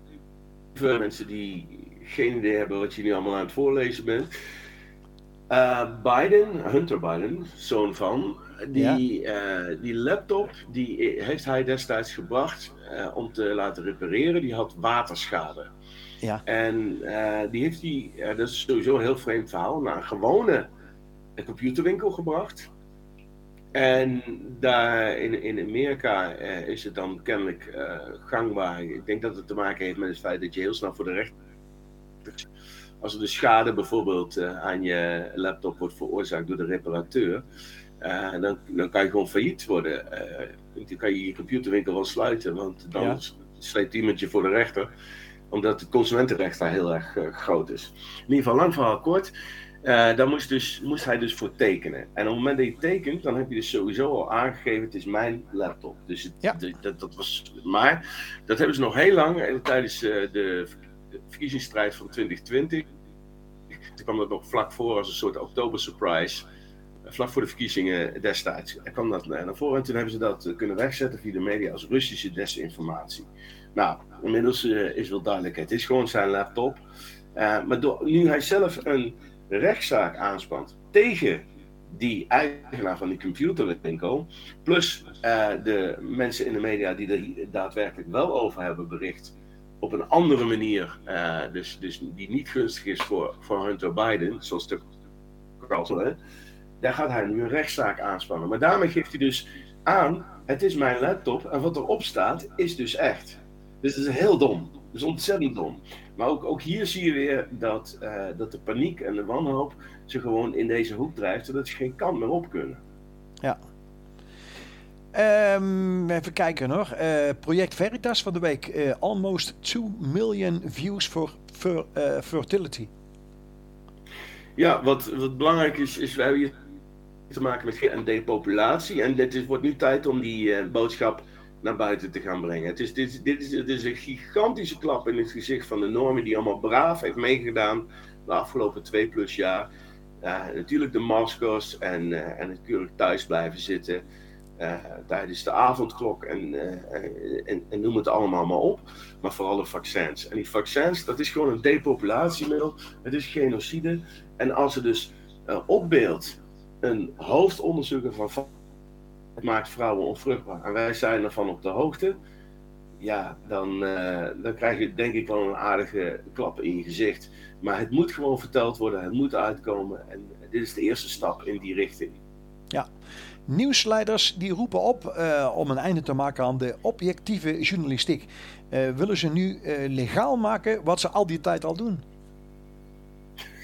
voor mensen die geen idee hebben wat je nu allemaal aan het voorlezen bent. Biden, Hunter Biden, zoon van, die, die laptop die heeft hij destijds gebracht om te laten repareren. Die had waterschade. Ja. En die heeft hij, dat is sowieso een heel vreemd verhaal, naar een gewone computerwinkel gebracht. En daar in, in Amerika eh, is het dan kennelijk uh, gangbaar. Ik denk dat het te maken heeft met het feit dat je heel snel voor de rechter. Als er de schade bijvoorbeeld uh, aan je laptop wordt veroorzaakt door de reparateur, dan, dan kan je gewoon failliet worden. dan kan je je computerwinkel wel sluiten, want dan ja. sleept iemand je voor de rechter omdat het consumentenrecht daar heel erg groot is. In ieder geval, lang verhaal kort. Uh, daar moest, dus, moest hij dus voor tekenen. En op het moment dat je tekent, dan heb je dus sowieso al aangegeven: het is mijn laptop. Dus het, ja. dat, dat was. Maar dat hebben ze nog heel lang en tijdens uh, de verkiezingsstrijd van 2020. Toen kwam dat nog vlak voor als een soort oktober surprise. Vlak voor de verkiezingen destijds. Er kwam dat naar voren en toen hebben ze dat kunnen wegzetten via de media als Russische desinformatie. Nou, inmiddels is wel duidelijk: het is gewoon zijn laptop. maar door, nu hij zelf een rechtszaak aanspant tegen die eigenaar van die computerwinkel, plus uh, de mensen in de media die er daadwerkelijk wel over hebben bericht, op een andere manier, uh, dus, dus die niet gunstig is voor, voor Hunter Biden, zoals de Carlson, daar gaat hij nu een rechtszaak aanspannen. Maar daarmee geeft hij dus aan, het is mijn laptop en wat erop staat is dus echt. Dus het is heel dom. Dat is ontzettend dom. Maar ook, ook hier zie je weer dat, uh, dat de paniek en de wanhoop ze gewoon in deze hoek drijft, zodat ze geen kant meer op kunnen. Ja. Um, even kijken nog. Uh, project Veritas van de week. Uh, almost 2 million views voor for, fertility. Ja, wat, wat belangrijk is, is we hebben hier te maken met een depopulatie. En dit is, wordt nu tijd om die boodschap naar buiten te gaan brengen. Het is, dit, dit, is, dit is een gigantische klap in het gezicht van de normen die allemaal braaf heeft meegedaan de afgelopen twee plus jaar. Natuurlijk de maskers en, uh, en keurig thuis blijven zitten. tijdens de avondklok en, en, en, noem het allemaal maar op. Maar vooral de vaccins. En die vaccins, dat is gewoon een depopulatiemiddel. Het is genocide. En als er dus op beeld een hoofdonderzoeker van maakt vrouwen onvruchtbaar en wij zijn ervan op de hoogte, ja, dan, uh, dan krijg je denk ik wel een aardige klap in je gezicht. Maar het moet gewoon verteld worden, het moet uitkomen en dit is de eerste stap in die richting. Ja, nieuwsleiders die roepen op uh, om een einde te maken aan de objectieve journalistiek. Uh, willen ze nu legaal maken wat ze al die tijd al doen?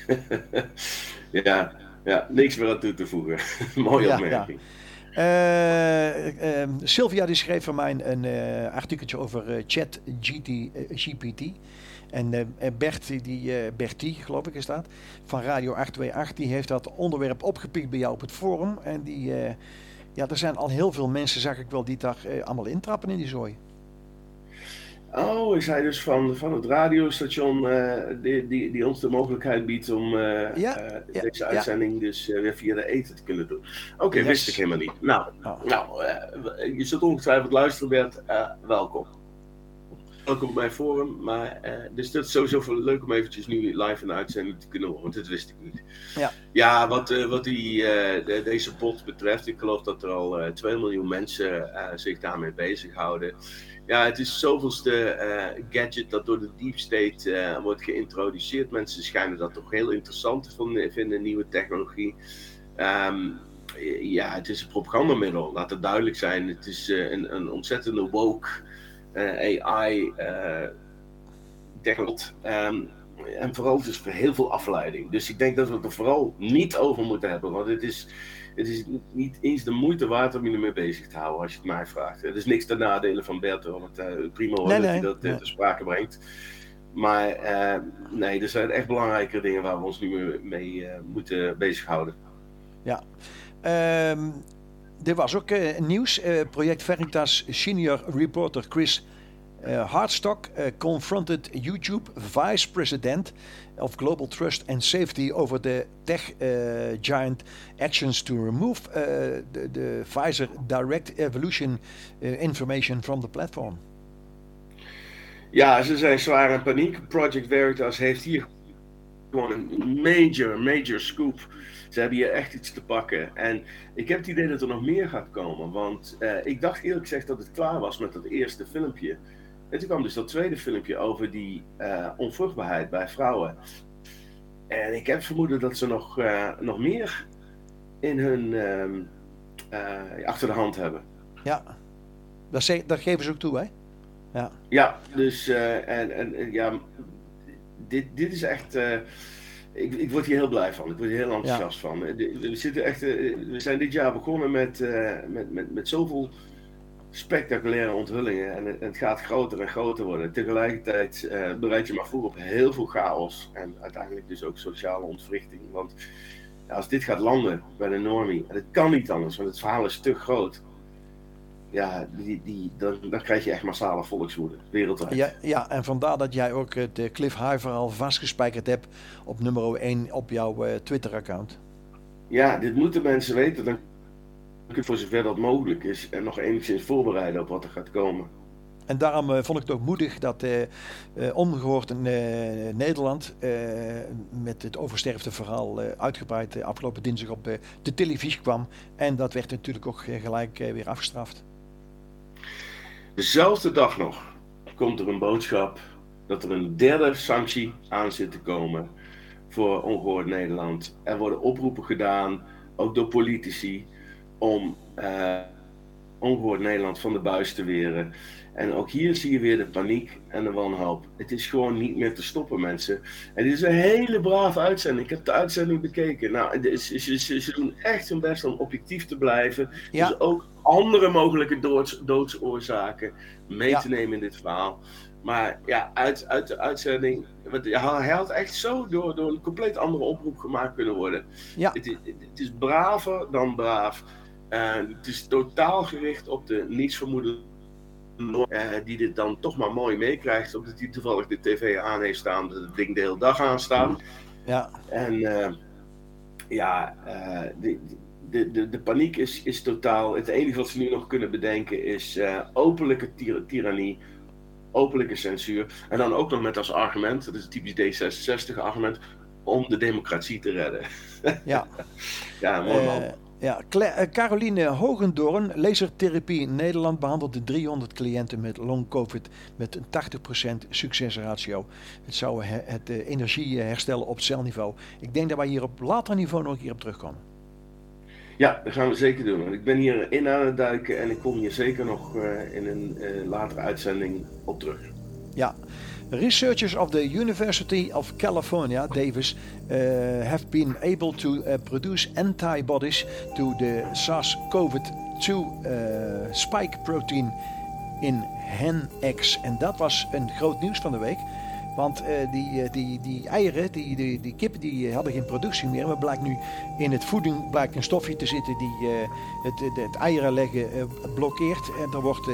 ja, ja, niks meer aan toe te voegen. Mooie ja, opmerking. Ja. Uh, uh, Sylvia die schreef voor mij een uh, artikeltje over chat GT, GPT. En Bert, die, Bertie, geloof ik is dat, van Radio 828, die heeft dat onderwerp opgepikt bij jou op het forum. En die, ja, er zijn al heel veel mensen, zag ik wel, die daar allemaal intrappen in die zooi. Oh, is hij dus van, van het radiostation uh, die, die, die ons de mogelijkheid biedt om uh, ja, uh, deze uitzending dus weer via de eten te kunnen doen? Oké, wist ik helemaal niet. Nou, oh. nou je zult ongetwijfeld luisteren, Bert. welkom. Welkom op mijn forum. Maar, dus dat is sowieso leuk om eventjes nu live in de uitzending te kunnen horen, want dit wist ik niet. Ja, ja wat, wat die, de, deze bot betreft, ik geloof dat er al 2 miljoen mensen zich daarmee bezighouden. Ja, het is zoveelste uh, gadget dat door de deep state uh, wordt geïntroduceerd. Mensen schijnen dat toch heel interessant te vinden, nieuwe technologie. Um, ja, het is een propagandamiddel, laat het duidelijk zijn. Het is uh, een, een, ontzettende woke AI technologie. Um, en vooral dus voor heel veel afleiding. Dus ik denk dat we het er vooral niet over moeten hebben, want het is het is niet eens de moeite waard om je ermee bezig te houden, als je het mij vraagt. Het is niks ten nadele van Bert, want uh, prima hoor dat hij dat uh, te sprake brengt. Maar uh, nee, er zijn echt belangrijke dingen waar we ons nu mee moeten bezighouden. Ja. Um, er was ook nieuws. Project Veritas senior reporter Chris Hardstock confronted YouTube vice president of global trust and safety over the tech uh, giant actions to remove uh, the, the, Pfizer direct evolution uh, information from the platform. Ja, ze zijn zwaar in paniek. Project Veritas heeft hier gewoon een major, major scoop. Ze hebben hier echt iets te pakken. En ik heb het idee dat er nog meer gaat komen. Want ik dacht eerlijk gezegd dat het klaar was met dat eerste filmpje. En toen kwam dus dat tweede filmpje over die uh, onvruchtbaarheid bij vrouwen. En ik heb vermoeden dat ze nog, uh, nog meer in hun uh, achter de hand hebben. Ja, dat, dat geven ze ook toe, hè? Ja, ja dus en, en ja, dit, dit is echt. ik, ik word hier heel blij van. Ik word hier heel enthousiast van. We, zitten echt, we zijn dit jaar begonnen met, met, met, met zoveel spectaculaire onthullingen. En het, gaat groter en groter worden. Tegelijkertijd uh, bereid je maar voor op heel veel chaos. En uiteindelijk dus ook sociale ontwrichting. Want ja, als dit gaat landen bij de normie, en het kan niet anders, want het verhaal is te groot. Ja, die, die, dan, dan krijg je echt massale volkswoede wereldwijd. Ja, ja, en vandaar dat jij ook het uh, Cliff al vastgespijkerd hebt op nummer 1 op jouw uh, Twitter-account. Ja, dit moeten mensen weten. Dan voor zover dat mogelijk is en nog enigszins voorbereiden op wat er gaat komen. En daarom uh, vond ik het ook moedig dat uh, uh, ongehoord in Nederland met het oversterfde verhaal uitgebreid afgelopen dinsdag op de televisie kwam. En dat werd natuurlijk ook gelijk weer afgestraft. Dezelfde dag nog komt er een boodschap dat er een derde sanctie aan zit te komen voor ongehoord Nederland. Er worden oproepen gedaan, ook door politici, om uh, ongehoord Nederland van de buis te weren. En ook hier zie je weer de paniek en de wanhoop. Het is gewoon niet meer te stoppen, mensen. En dit is een hele brave uitzending. Ik heb de uitzending bekeken. Nou, ze, ze, ze doen echt hun best om objectief te blijven. Ja. Dus ook andere mogelijke doods, doodsoorzaken mee te nemen in dit verhaal. Maar ja, uit, uit de uitzending. Hij had echt zo door, door een compleet andere oproep gemaakt kunnen worden. Ja. Het, is, het is braver dan braaf. En het is totaal gericht op de nietsvermoedende uh, die dit dan toch maar mooi meekrijgt, omdat hij toevallig de tv aan heeft staan, dat het ding de hele dag aanstaat. Ja. En uh, ja, uh, de, de, de paniek is, is totaal. Het enige wat ze nu nog kunnen bedenken is uh, openlijke tirannie, openlijke censuur. En dan ook nog met als argument, dat is een typisch D66 argument, om de democratie te redden. Ja, ja mooi man. Ja, Cla Caroline Hogendoorn, lasertherapie Nederland, behandelt de 300 cliënten met long covid met een 80% succesratio. Het zou het uh, energie herstellen op celniveau. Ik denk dat wij hier op later niveau nog een keer op terugkomen. Ja, dat gaan we zeker doen. Ik ben hier in aan het duiken en ik kom hier zeker nog in een latere uitzending op terug. Ja. Researchers of the University of California, Davis, uh, have been able to uh, produce antibodies to the SARS-CoV-2 uh, spike protein in hen eggs. En dat was een groot nieuws van de week. Want uh, die, die, die eieren, die, die, die kippen, die hadden geen productie meer. Maar blijkt nu in het voeding blijkt een stofje te zitten die uh, het, het, het, eieren leggen uh, blokkeert. En er wordt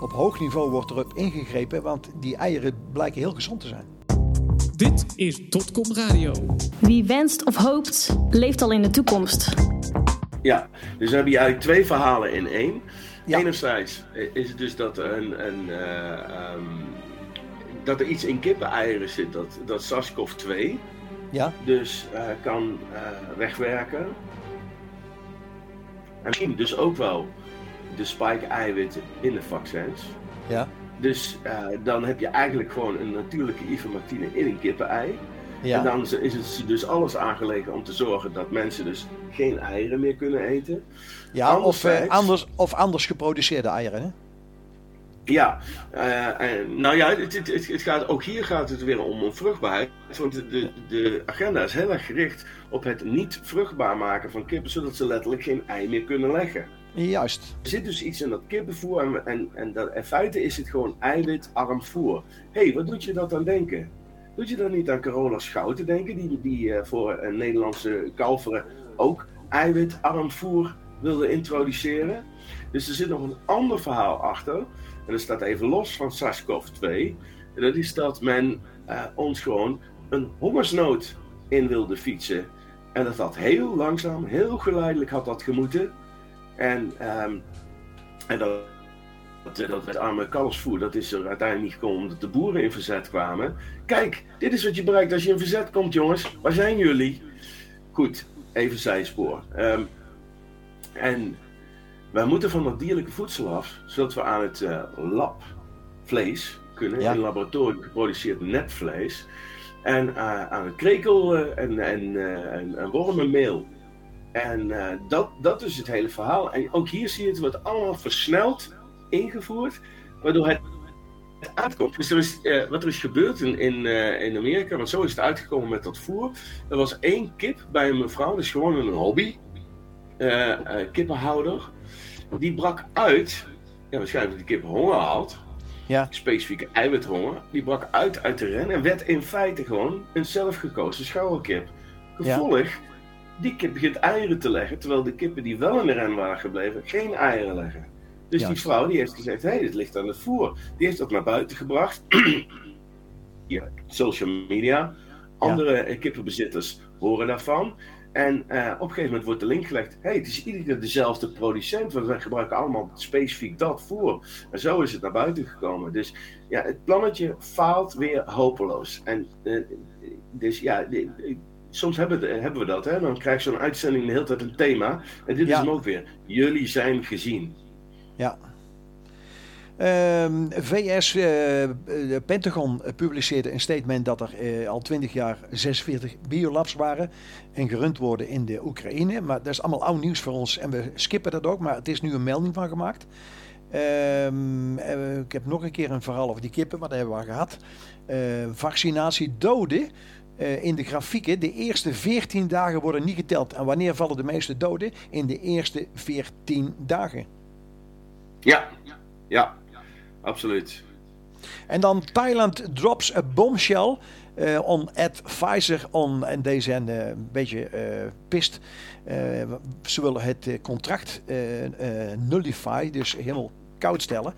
op hoog niveau wordt erop ingegrepen, want die eieren blijken heel gezond te zijn. Dit is Totcom Radio. Wie wenst of hoopt, leeft al in de toekomst. Ja, dus we hebben hier eigenlijk twee verhalen in één. Ja. Enerzijds is het dus dat een, een um, dat er iets in kippeneieren zit, dat, dat SARS-CoV-2 ja. dus uh, kan uh, wegwerken. En misschien dus ook wel de spike-eiwitten in de vaccins. Ja. Dus uh, dan heb je eigenlijk gewoon een natuurlijke ivermectine in een kippenei. Ja. En dan is het dus alles aangelegen om te zorgen dat mensen dus geen eieren meer kunnen eten. Ja, of, anders, of anders geproduceerde eieren. Hè? Ja, uh, en, nou ja, het, het, het, gaat, ook hier gaat het weer om, om vruchtbaarheid. Want de, de, de, agenda is heel erg gericht op het niet vruchtbaar maken van kippen, zodat ze letterlijk geen ei meer kunnen leggen. Juist. Er zit dus iets in dat kippenvoer en, en, en dat, in feite is het gewoon eiwitarm voer. Hé, hey, wat doet je dat aan denken? Doet je dan niet aan Carola Schouten denken, die, die uh, voor een Nederlandse kalveren ook eiwitarm voer wilde introduceren? Dus er zit nog een ander verhaal achter. En dat staat even los van SARS-CoV-2. En dat is dat men uh, ons gewoon een hongersnood in wilde fietsen. En dat had heel langzaam, heel geleidelijk had dat gemoeten. En, um, en dat, dat, dat arme kalfsvoer, dat is er uiteindelijk niet gekomen omdat de boeren in verzet kwamen. Kijk, dit is wat je bereikt als je in verzet komt, jongens. Waar zijn jullie? Goed, even zijspoor. Um, en wij moeten van dat dierlijke voedsel af, zodat we aan het uh, labvlees kunnen, Ja. in laboratorium geproduceerd netvlees, en uh, aan het krekel uh, en, en, en, en wormenmeel. En dat, dat is het hele verhaal. En ook hier zie je het wordt allemaal versneld ingevoerd, waardoor het het uitkomt. Dus er is, uh, wat er is gebeurd in, in, uh, in Amerika, want zo is het uitgekomen met dat voer. Er was één kip bij een mevrouw, dat is gewoon een hobby, uh, kippenhouder. Die brak uit, ja, waarschijnlijk dat die kip honger had, Ja. specifieke eiwithonger. Die brak uit uit de ren en werd in feite gewoon een zelfgekozen schouwerkip. Gevolg, die kip begint eieren te leggen, terwijl de kippen die wel in de ren waren gebleven, geen eieren leggen. Dus die vrouw die heeft gezegd, hé, hey, dit ligt aan het voer. Die heeft dat naar buiten gebracht. ja, social media. Andere eh, kippenbezitters horen daarvan. En eh, op een gegeven moment wordt de link gelegd. Hé, hey, het is iedere keer dezelfde producent. Want wij gebruiken allemaal specifiek dat voer. En zo is het naar buiten gekomen. Dus ja, het plannetje faalt weer hopeloos. En eh, dus ja, soms hebben, we- hebben we dat. Hè? Dan krijg je zo'n uitzending de hele tijd een thema. En dit Ja. is hem ook weer. Jullie zijn gezien. Ja. Ehm, VS, eh, de Pentagon publiceerde een statement dat er eh, al 20 jaar 46 biolabs waren en gerund worden in de Oekraïne. Maar dat is allemaal oud nieuws voor ons en we skippen dat ook, maar het is nu een melding van gemaakt. Ehm, eh, ik heb nog een keer een verhaal over die kippen, maar dat hebben we al gehad. Eh, vaccinatie doden eh, in de grafieken. De eerste 14 dagen worden niet geteld. En wanneer vallen de meeste doden? In de eerste 14 dagen. Ja, ja, absoluut. En dan Thailand drops a bombshell eh, on at Pfizer on. En deze eh, een beetje eh pist. Ze willen het contract nullify, dus helemaal koud stellen.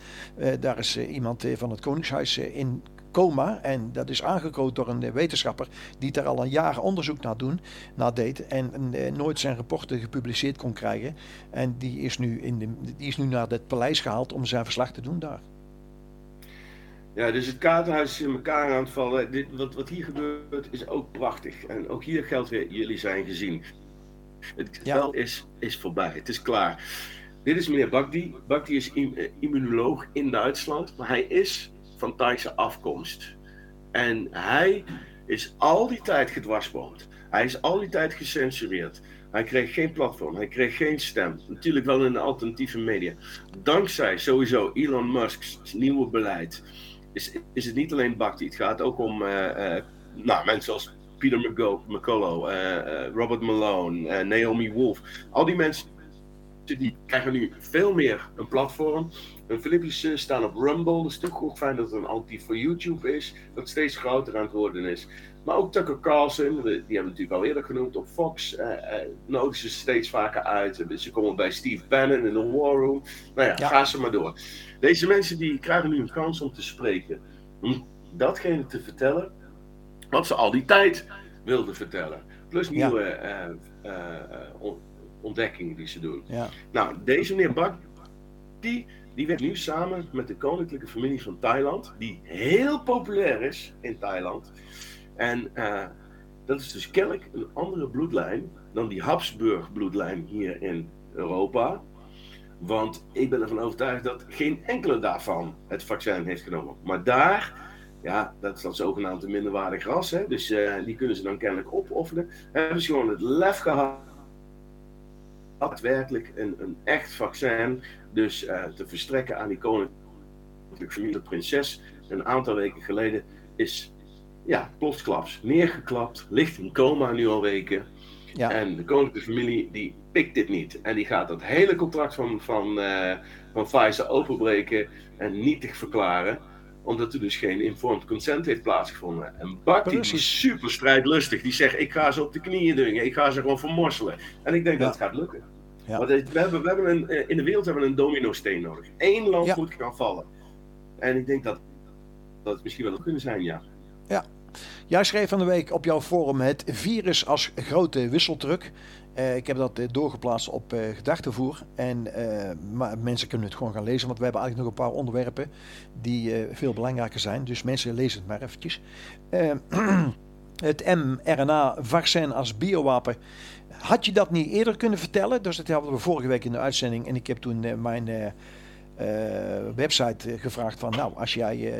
Daar is iemand van het Koningshuis in coma. En dat is aangekood door een wetenschapper die daar al een jaar onderzoek naar, doen, deed. En nooit zijn rapporten gepubliceerd kon krijgen. En die is, nu in de, die is nu naar het paleis gehaald om zijn verslag te doen daar. Ja, dus het kaartenhuis is in elkaar aan het vallen. Dit, wat, wat hier gebeurt is ook prachtig. En ook hier geldt weer, jullie zijn gezien. Het spel is, is voorbij, het is klaar. Dit is meneer Bakdi. Bakdi is eh, immunoloog in Duitsland, maar hij is van Thaise afkomst. En hij is al die tijd gedwarsboomd. Hij is al die tijd gecensureerd. Hij kreeg geen platform, hij kreeg geen stem. Natuurlijk wel in de alternatieve media. Dankzij sowieso Elon Musk's nieuwe beleid is, is het niet alleen Bakti. Het gaat ook om uh, uh, nou, mensen als Peter McCullough, uh, Robert Malone, Naomi Wolf. Al die mensen die krijgen nu veel meer een platform. Hun filmpjes staan op Rumble. Dat is natuurlijk ook fijn dat het een alternatief voor YouTube is. Dat steeds groter aan het worden is. Maar ook Tucker Carlson, die hebben we natuurlijk al eerder genoemd op Fox, uh, nodigen ze steeds vaker uit. Ze komen bij Steve Bannon in de War Room. Nou ja, ja, ga ze maar door. Deze mensen die krijgen nu een kans om te spreken. Om datgene te vertellen wat ze al die tijd wilden vertellen. Plus nieuwe uh, ontdekkingen die ze doen. Ja. Nou, deze meneer Bak, die, die werkt nu samen met de koninklijke familie van Thailand, die heel populair is in Thailand. En uh, dat is dus kennelijk een andere bloedlijn dan die Habsburg-bloedlijn hier in Europa. Want ik ben ervan overtuigd dat geen enkele daarvan het vaccin heeft genomen. Maar daar, ja, dat is dan zogenaamd een minderwaardig ras, hè, dus uh, die kunnen ze dan kennelijk opofferen. Hebben ze gewoon het lef gehad daadwerkelijk een, een echt vaccin dus uh, te verstrekken aan die koninklijke familie. De prinses een aantal weken geleden is ja, plotsklaps neergeklapt, ligt in coma nu al weken. Ja. En de koninklijke familie die pikt dit niet. En die gaat dat hele contract van, van, uh, van Pfizer openbreken en nietig verklaren. Omdat er dus geen informed consent heeft plaatsgevonden. En Bart die is super strijdlustig. Die zegt, ik ga ze op de knieën dwingen. Ik ga ze gewoon vermorselen. En ik denk dat het gaat lukken. Ja. Want we hebben, we hebben een, eh, in de wereld hebben we een domino-steen nodig. Eén land moet gaan vallen. En ik denk dat dat het misschien wel kunnen zijn, ja. Ja. Jij schreef van de week op jouw forum het virus als grote wisseltruc. Uh, ik heb dat uh, doorgeplaatst op uh, gedachtenvoer. En maar mensen kunnen het gewoon gaan lezen, want we hebben eigenlijk nog een paar onderwerpen die veel belangrijker zijn. Dus mensen lezen het maar eventjes. het mRNA-vaccin als biowapen. Had je dat niet eerder kunnen vertellen? Dus dat hadden we vorige week in de uitzending. En ik heb toen mijn website eh, gevraagd van, nou, als jij uh,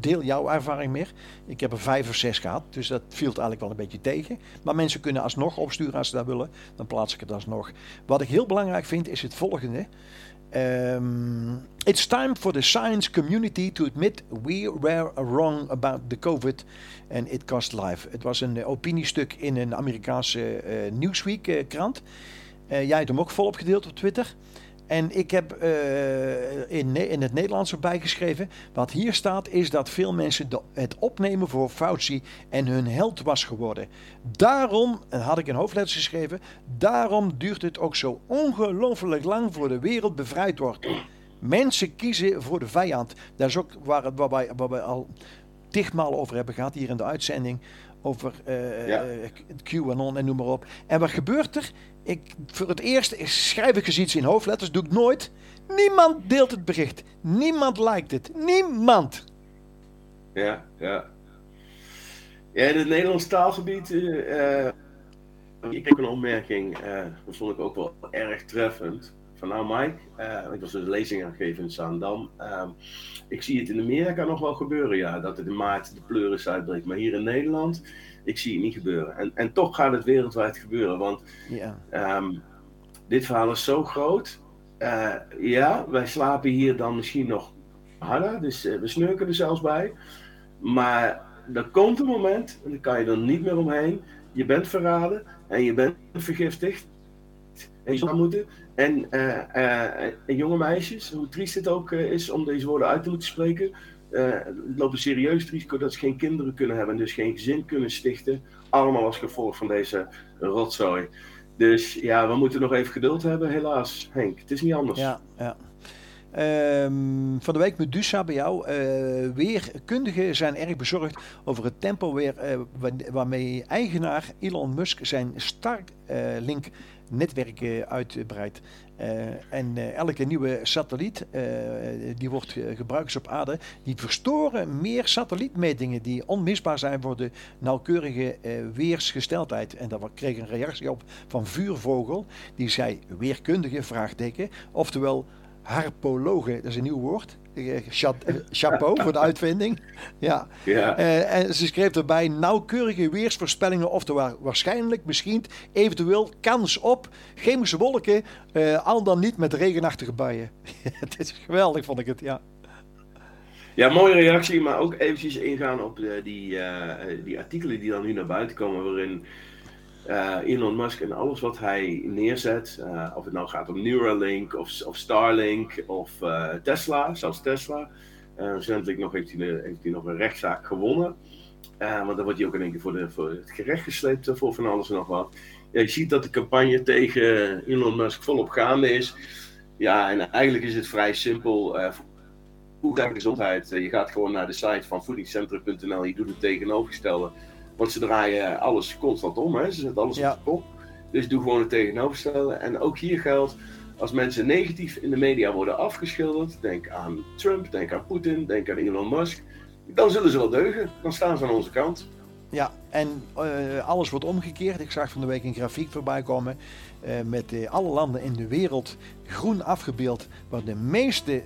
deel jouw ervaring meer. Ik heb er vijf of zes gehad, dus dat viel eigenlijk wel een beetje tegen. Maar mensen kunnen alsnog opsturen als ze dat willen, dan plaats ik het alsnog. Wat ik heel belangrijk vind is het volgende. Um, it's time for the science community to admit we were wrong about the COVID and it cost life. Het was een opiniestuk in een Amerikaanse uh, Newsweek krant. jij hebt hem ook volop gedeeld op Twitter. En ik heb uh, in, in het Nederlands erbij geschreven. Wat hier staat is dat veel mensen het opnemen voor Fauci en hun held was geworden. Daarom, en had ik in hoofdletters geschreven, daarom duurt het ook zo ongelooflijk lang voor de wereld bevrijd wordt. Mensen kiezen voor de vijand. Dat is ook waar, waar, wij, waar wij al tigmaal over hebben gehad hier in de uitzending. Over uh, ja. QAnon en noem maar op. En wat gebeurt er? Ik, voor het eerst schrijf ik eens iets in hoofdletters, doe ik nooit. Niemand deelt het bericht. Niemand liked het. Niemand. Ja, ja. Ja, in het Nederlands taalgebied. Uh, ik heb een opmerking, uh, dat vond ik ook wel erg treffend. Van nou, Mike, uh, ik was een lezing aan het geven in Zaandam. Uh, ik zie het in Amerika nog wel gebeuren, ja, dat het in maart de pleuris uitbreekt. Maar hier in Nederland ik zie het niet gebeuren. En, en toch gaat het wereldwijd gebeuren, want ja. Ehm, dit verhaal is zo groot. Uh, ja, wij slapen hier dan misschien nog harder, dus uh, we snurken er zelfs bij. Maar er komt een moment, en daar kan je er niet meer omheen. Je bent verraden en je bent vergiftigd. En moeten. En, uh, en jonge meisjes, hoe triest het ook is om deze woorden uit te moeten spreken lopen serieus het risico dat ze geen kinderen kunnen hebben en dus geen gezin kunnen stichten. Allemaal als gevolg van deze rotzooi. Dus ja, we moeten nog even geduld hebben, helaas, Henk. Het is niet anders. Ja, ja. Ehm, van de week Medusa bij jou. Uh, weerkundigen zijn erg bezorgd over het tempo weer, waarmee eigenaar Elon Musk zijn Starlink netwerk uitbreidt. en elke nieuwe satelliet die wordt gebruikt op aarde, die verstoren meer satellietmetingen die onmisbaar zijn voor de nauwkeurige weersgesteldheid. En daar kreeg een reactie op van Vuurvogel, die zei weerkundige vraagteken, oftewel harpologen, dat is een nieuw woord. Eh, eh, chapeau voor de uitvinding. Ja. ja. Uh, en ze schreef erbij nauwkeurige weersvoorspellingen, oftewel waarschijnlijk, misschien, eventueel kans op chemische wolken, uh, al dan niet met regenachtige buien. het is geweldig, vond ik het, ja. Ja, mooie reactie, maar ook eventjes ingaan op de, die, die artikelen die dan nu naar buiten komen, waarin uh, Elon Musk en alles wat hij neerzet, uh, of het nou gaat om Neuralink of, of Starlink of uh, Tesla, zelfs Tesla. recentelijk nog heeft, hij, nog een rechtszaak gewonnen. want dan wordt hij ook in één keer voor, de, voor het gerecht gesleept voor van alles en nog wat. Je ziet dat de campagne tegen Elon Musk volop gaande is. Ja, en eigenlijk is het vrij simpel. Voeding en gezondheid. je gaat gewoon naar de site van voedingscentrum.nl. Je doet het tegenovergestelde. Want ze draaien alles constant om, hè? ze zetten alles op de kop. Dus doe gewoon het tegenovergestelde. En ook hier geldt, als mensen negatief in de media worden afgeschilderd, denk aan Trump, denk aan Poetin, denk aan Elon Musk, dan zullen ze wel deugen. Dan staan ze aan onze kant. Ja, en uh, alles wordt omgekeerd. Ik zag van de week een grafiek voorbij komen met uh, alle landen in de wereld groen afgebeeld, waar de meeste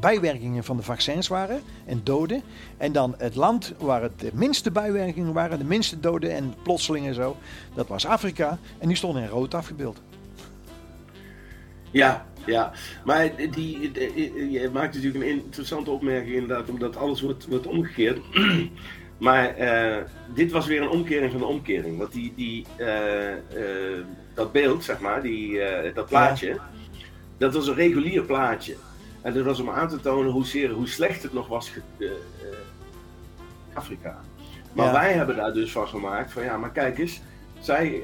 bijwerkingen van de vaccins waren en doden. En dan het land waar het de minste bijwerkingen waren, de minste doden en plotselingen zo, dat was Afrika. En die stonden in rood afgebeeld. Ja, ja, maar die, je maakt natuurlijk een interessante opmerking inderdaad, omdat alles wordt, wordt omgekeerd. Maar dit was weer een omkering van de omkering. Want die, die, dat beeld, zeg maar, die, dat plaatje, ja. dat was een regulier plaatje. En dat was om aan te tonen hoe, zeer, hoe slecht het nog was in Afrika. Maar ja. wij hebben daar dus van gemaakt van ja, maar kijk eens, zij,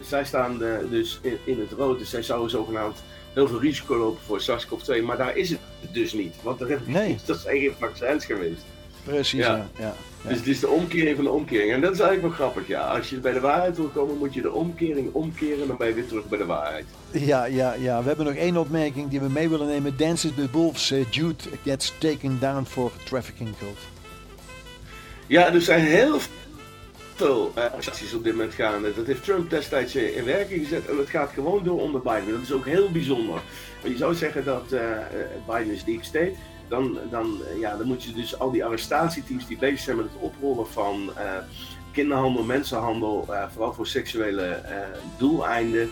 zij staan dus in, in, het rood, dus zij zouden zogenaamd heel veel risico lopen voor SARS-CoV-2, maar daar is het dus niet. Want er nee. dat zijn geen vaccins geweest. Precies, ja. ja. Dus het is de omkering van de omkering. En dat is eigenlijk wel grappig, ja. Als je bij de waarheid wil komen, moet je de omkering omkeren en dan ben je weer terug bij de waarheid. Ja, ja, ja. We hebben nog één opmerking die we mee willen nemen. Dances with Wolves, uh, Jude gets taken down for trafficking cult. Ja, er zijn heel veel uh, acties op dit moment gaande. Dat heeft Trump destijds eh, in werking gezet en het gaat gewoon door onder Biden. Dat is ook heel bijzonder. Je zou zeggen dat uh, Biden is deep state dan, dan, eh, ja, dan moet je dus al die arrestatieteams die bezig zijn met het oprollen van uh, kinderhandel, mensenhandel, uh, vooral voor seksuele doeleinden.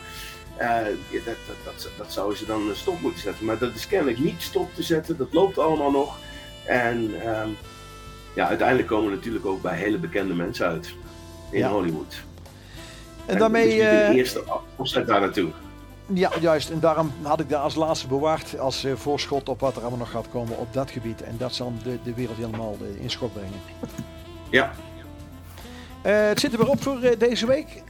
dat, dat, dat, dat zouden ze dan stop moeten zetten. Maar dat is kennelijk niet stop te zetten. Dat loopt allemaal nog. En ehm, ja, uiteindelijk komen we natuurlijk ook bij hele bekende mensen uit in Hollywood. En, en daarmee. de eerste opzet daar naartoe. Ja, juist. En daarom had ik dat als laatste bewaard als uh, voorschot op wat er allemaal nog gaat komen op dat gebied. En dat zal de, de wereld helemaal uh, in schok brengen. Ja. Uh, het zit er weer op voor deze week.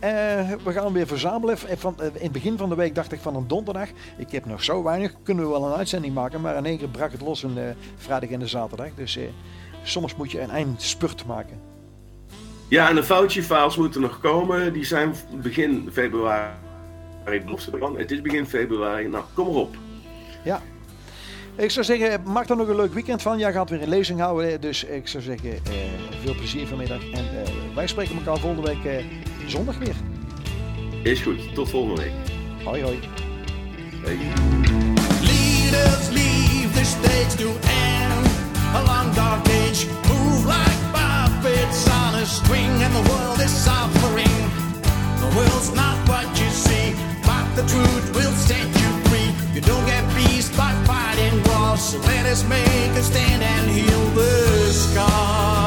we gaan weer verzamelen. Van, in het begin van de week dacht ik van een donderdag. Ik heb nog zo weinig. Kunnen we wel een uitzending maken. Maar in één keer brak het los een vrijdag en een zaterdag. Dus soms moet je een eindspurt maken. Ja, en de foutje-files moeten nog komen. Die zijn begin februari het is begin februari. Nou, kom erop. Ja. Ik zou zeggen, maak er nog een leuk weekend van. Jij gaat weer een lezing houden. Dus ik zou zeggen, eh, veel plezier vanmiddag. En eh, wij spreken elkaar volgende week eh, zondag weer. Is goed. Tot volgende week. Hoi hoi. Hey. Leaders leave the stage to end along dark age. Move like puppets on a string and the world is suffering. The world's not what you see. The truth will set you free. You don't get peace by fighting wars. So let us make a stand and heal the scars.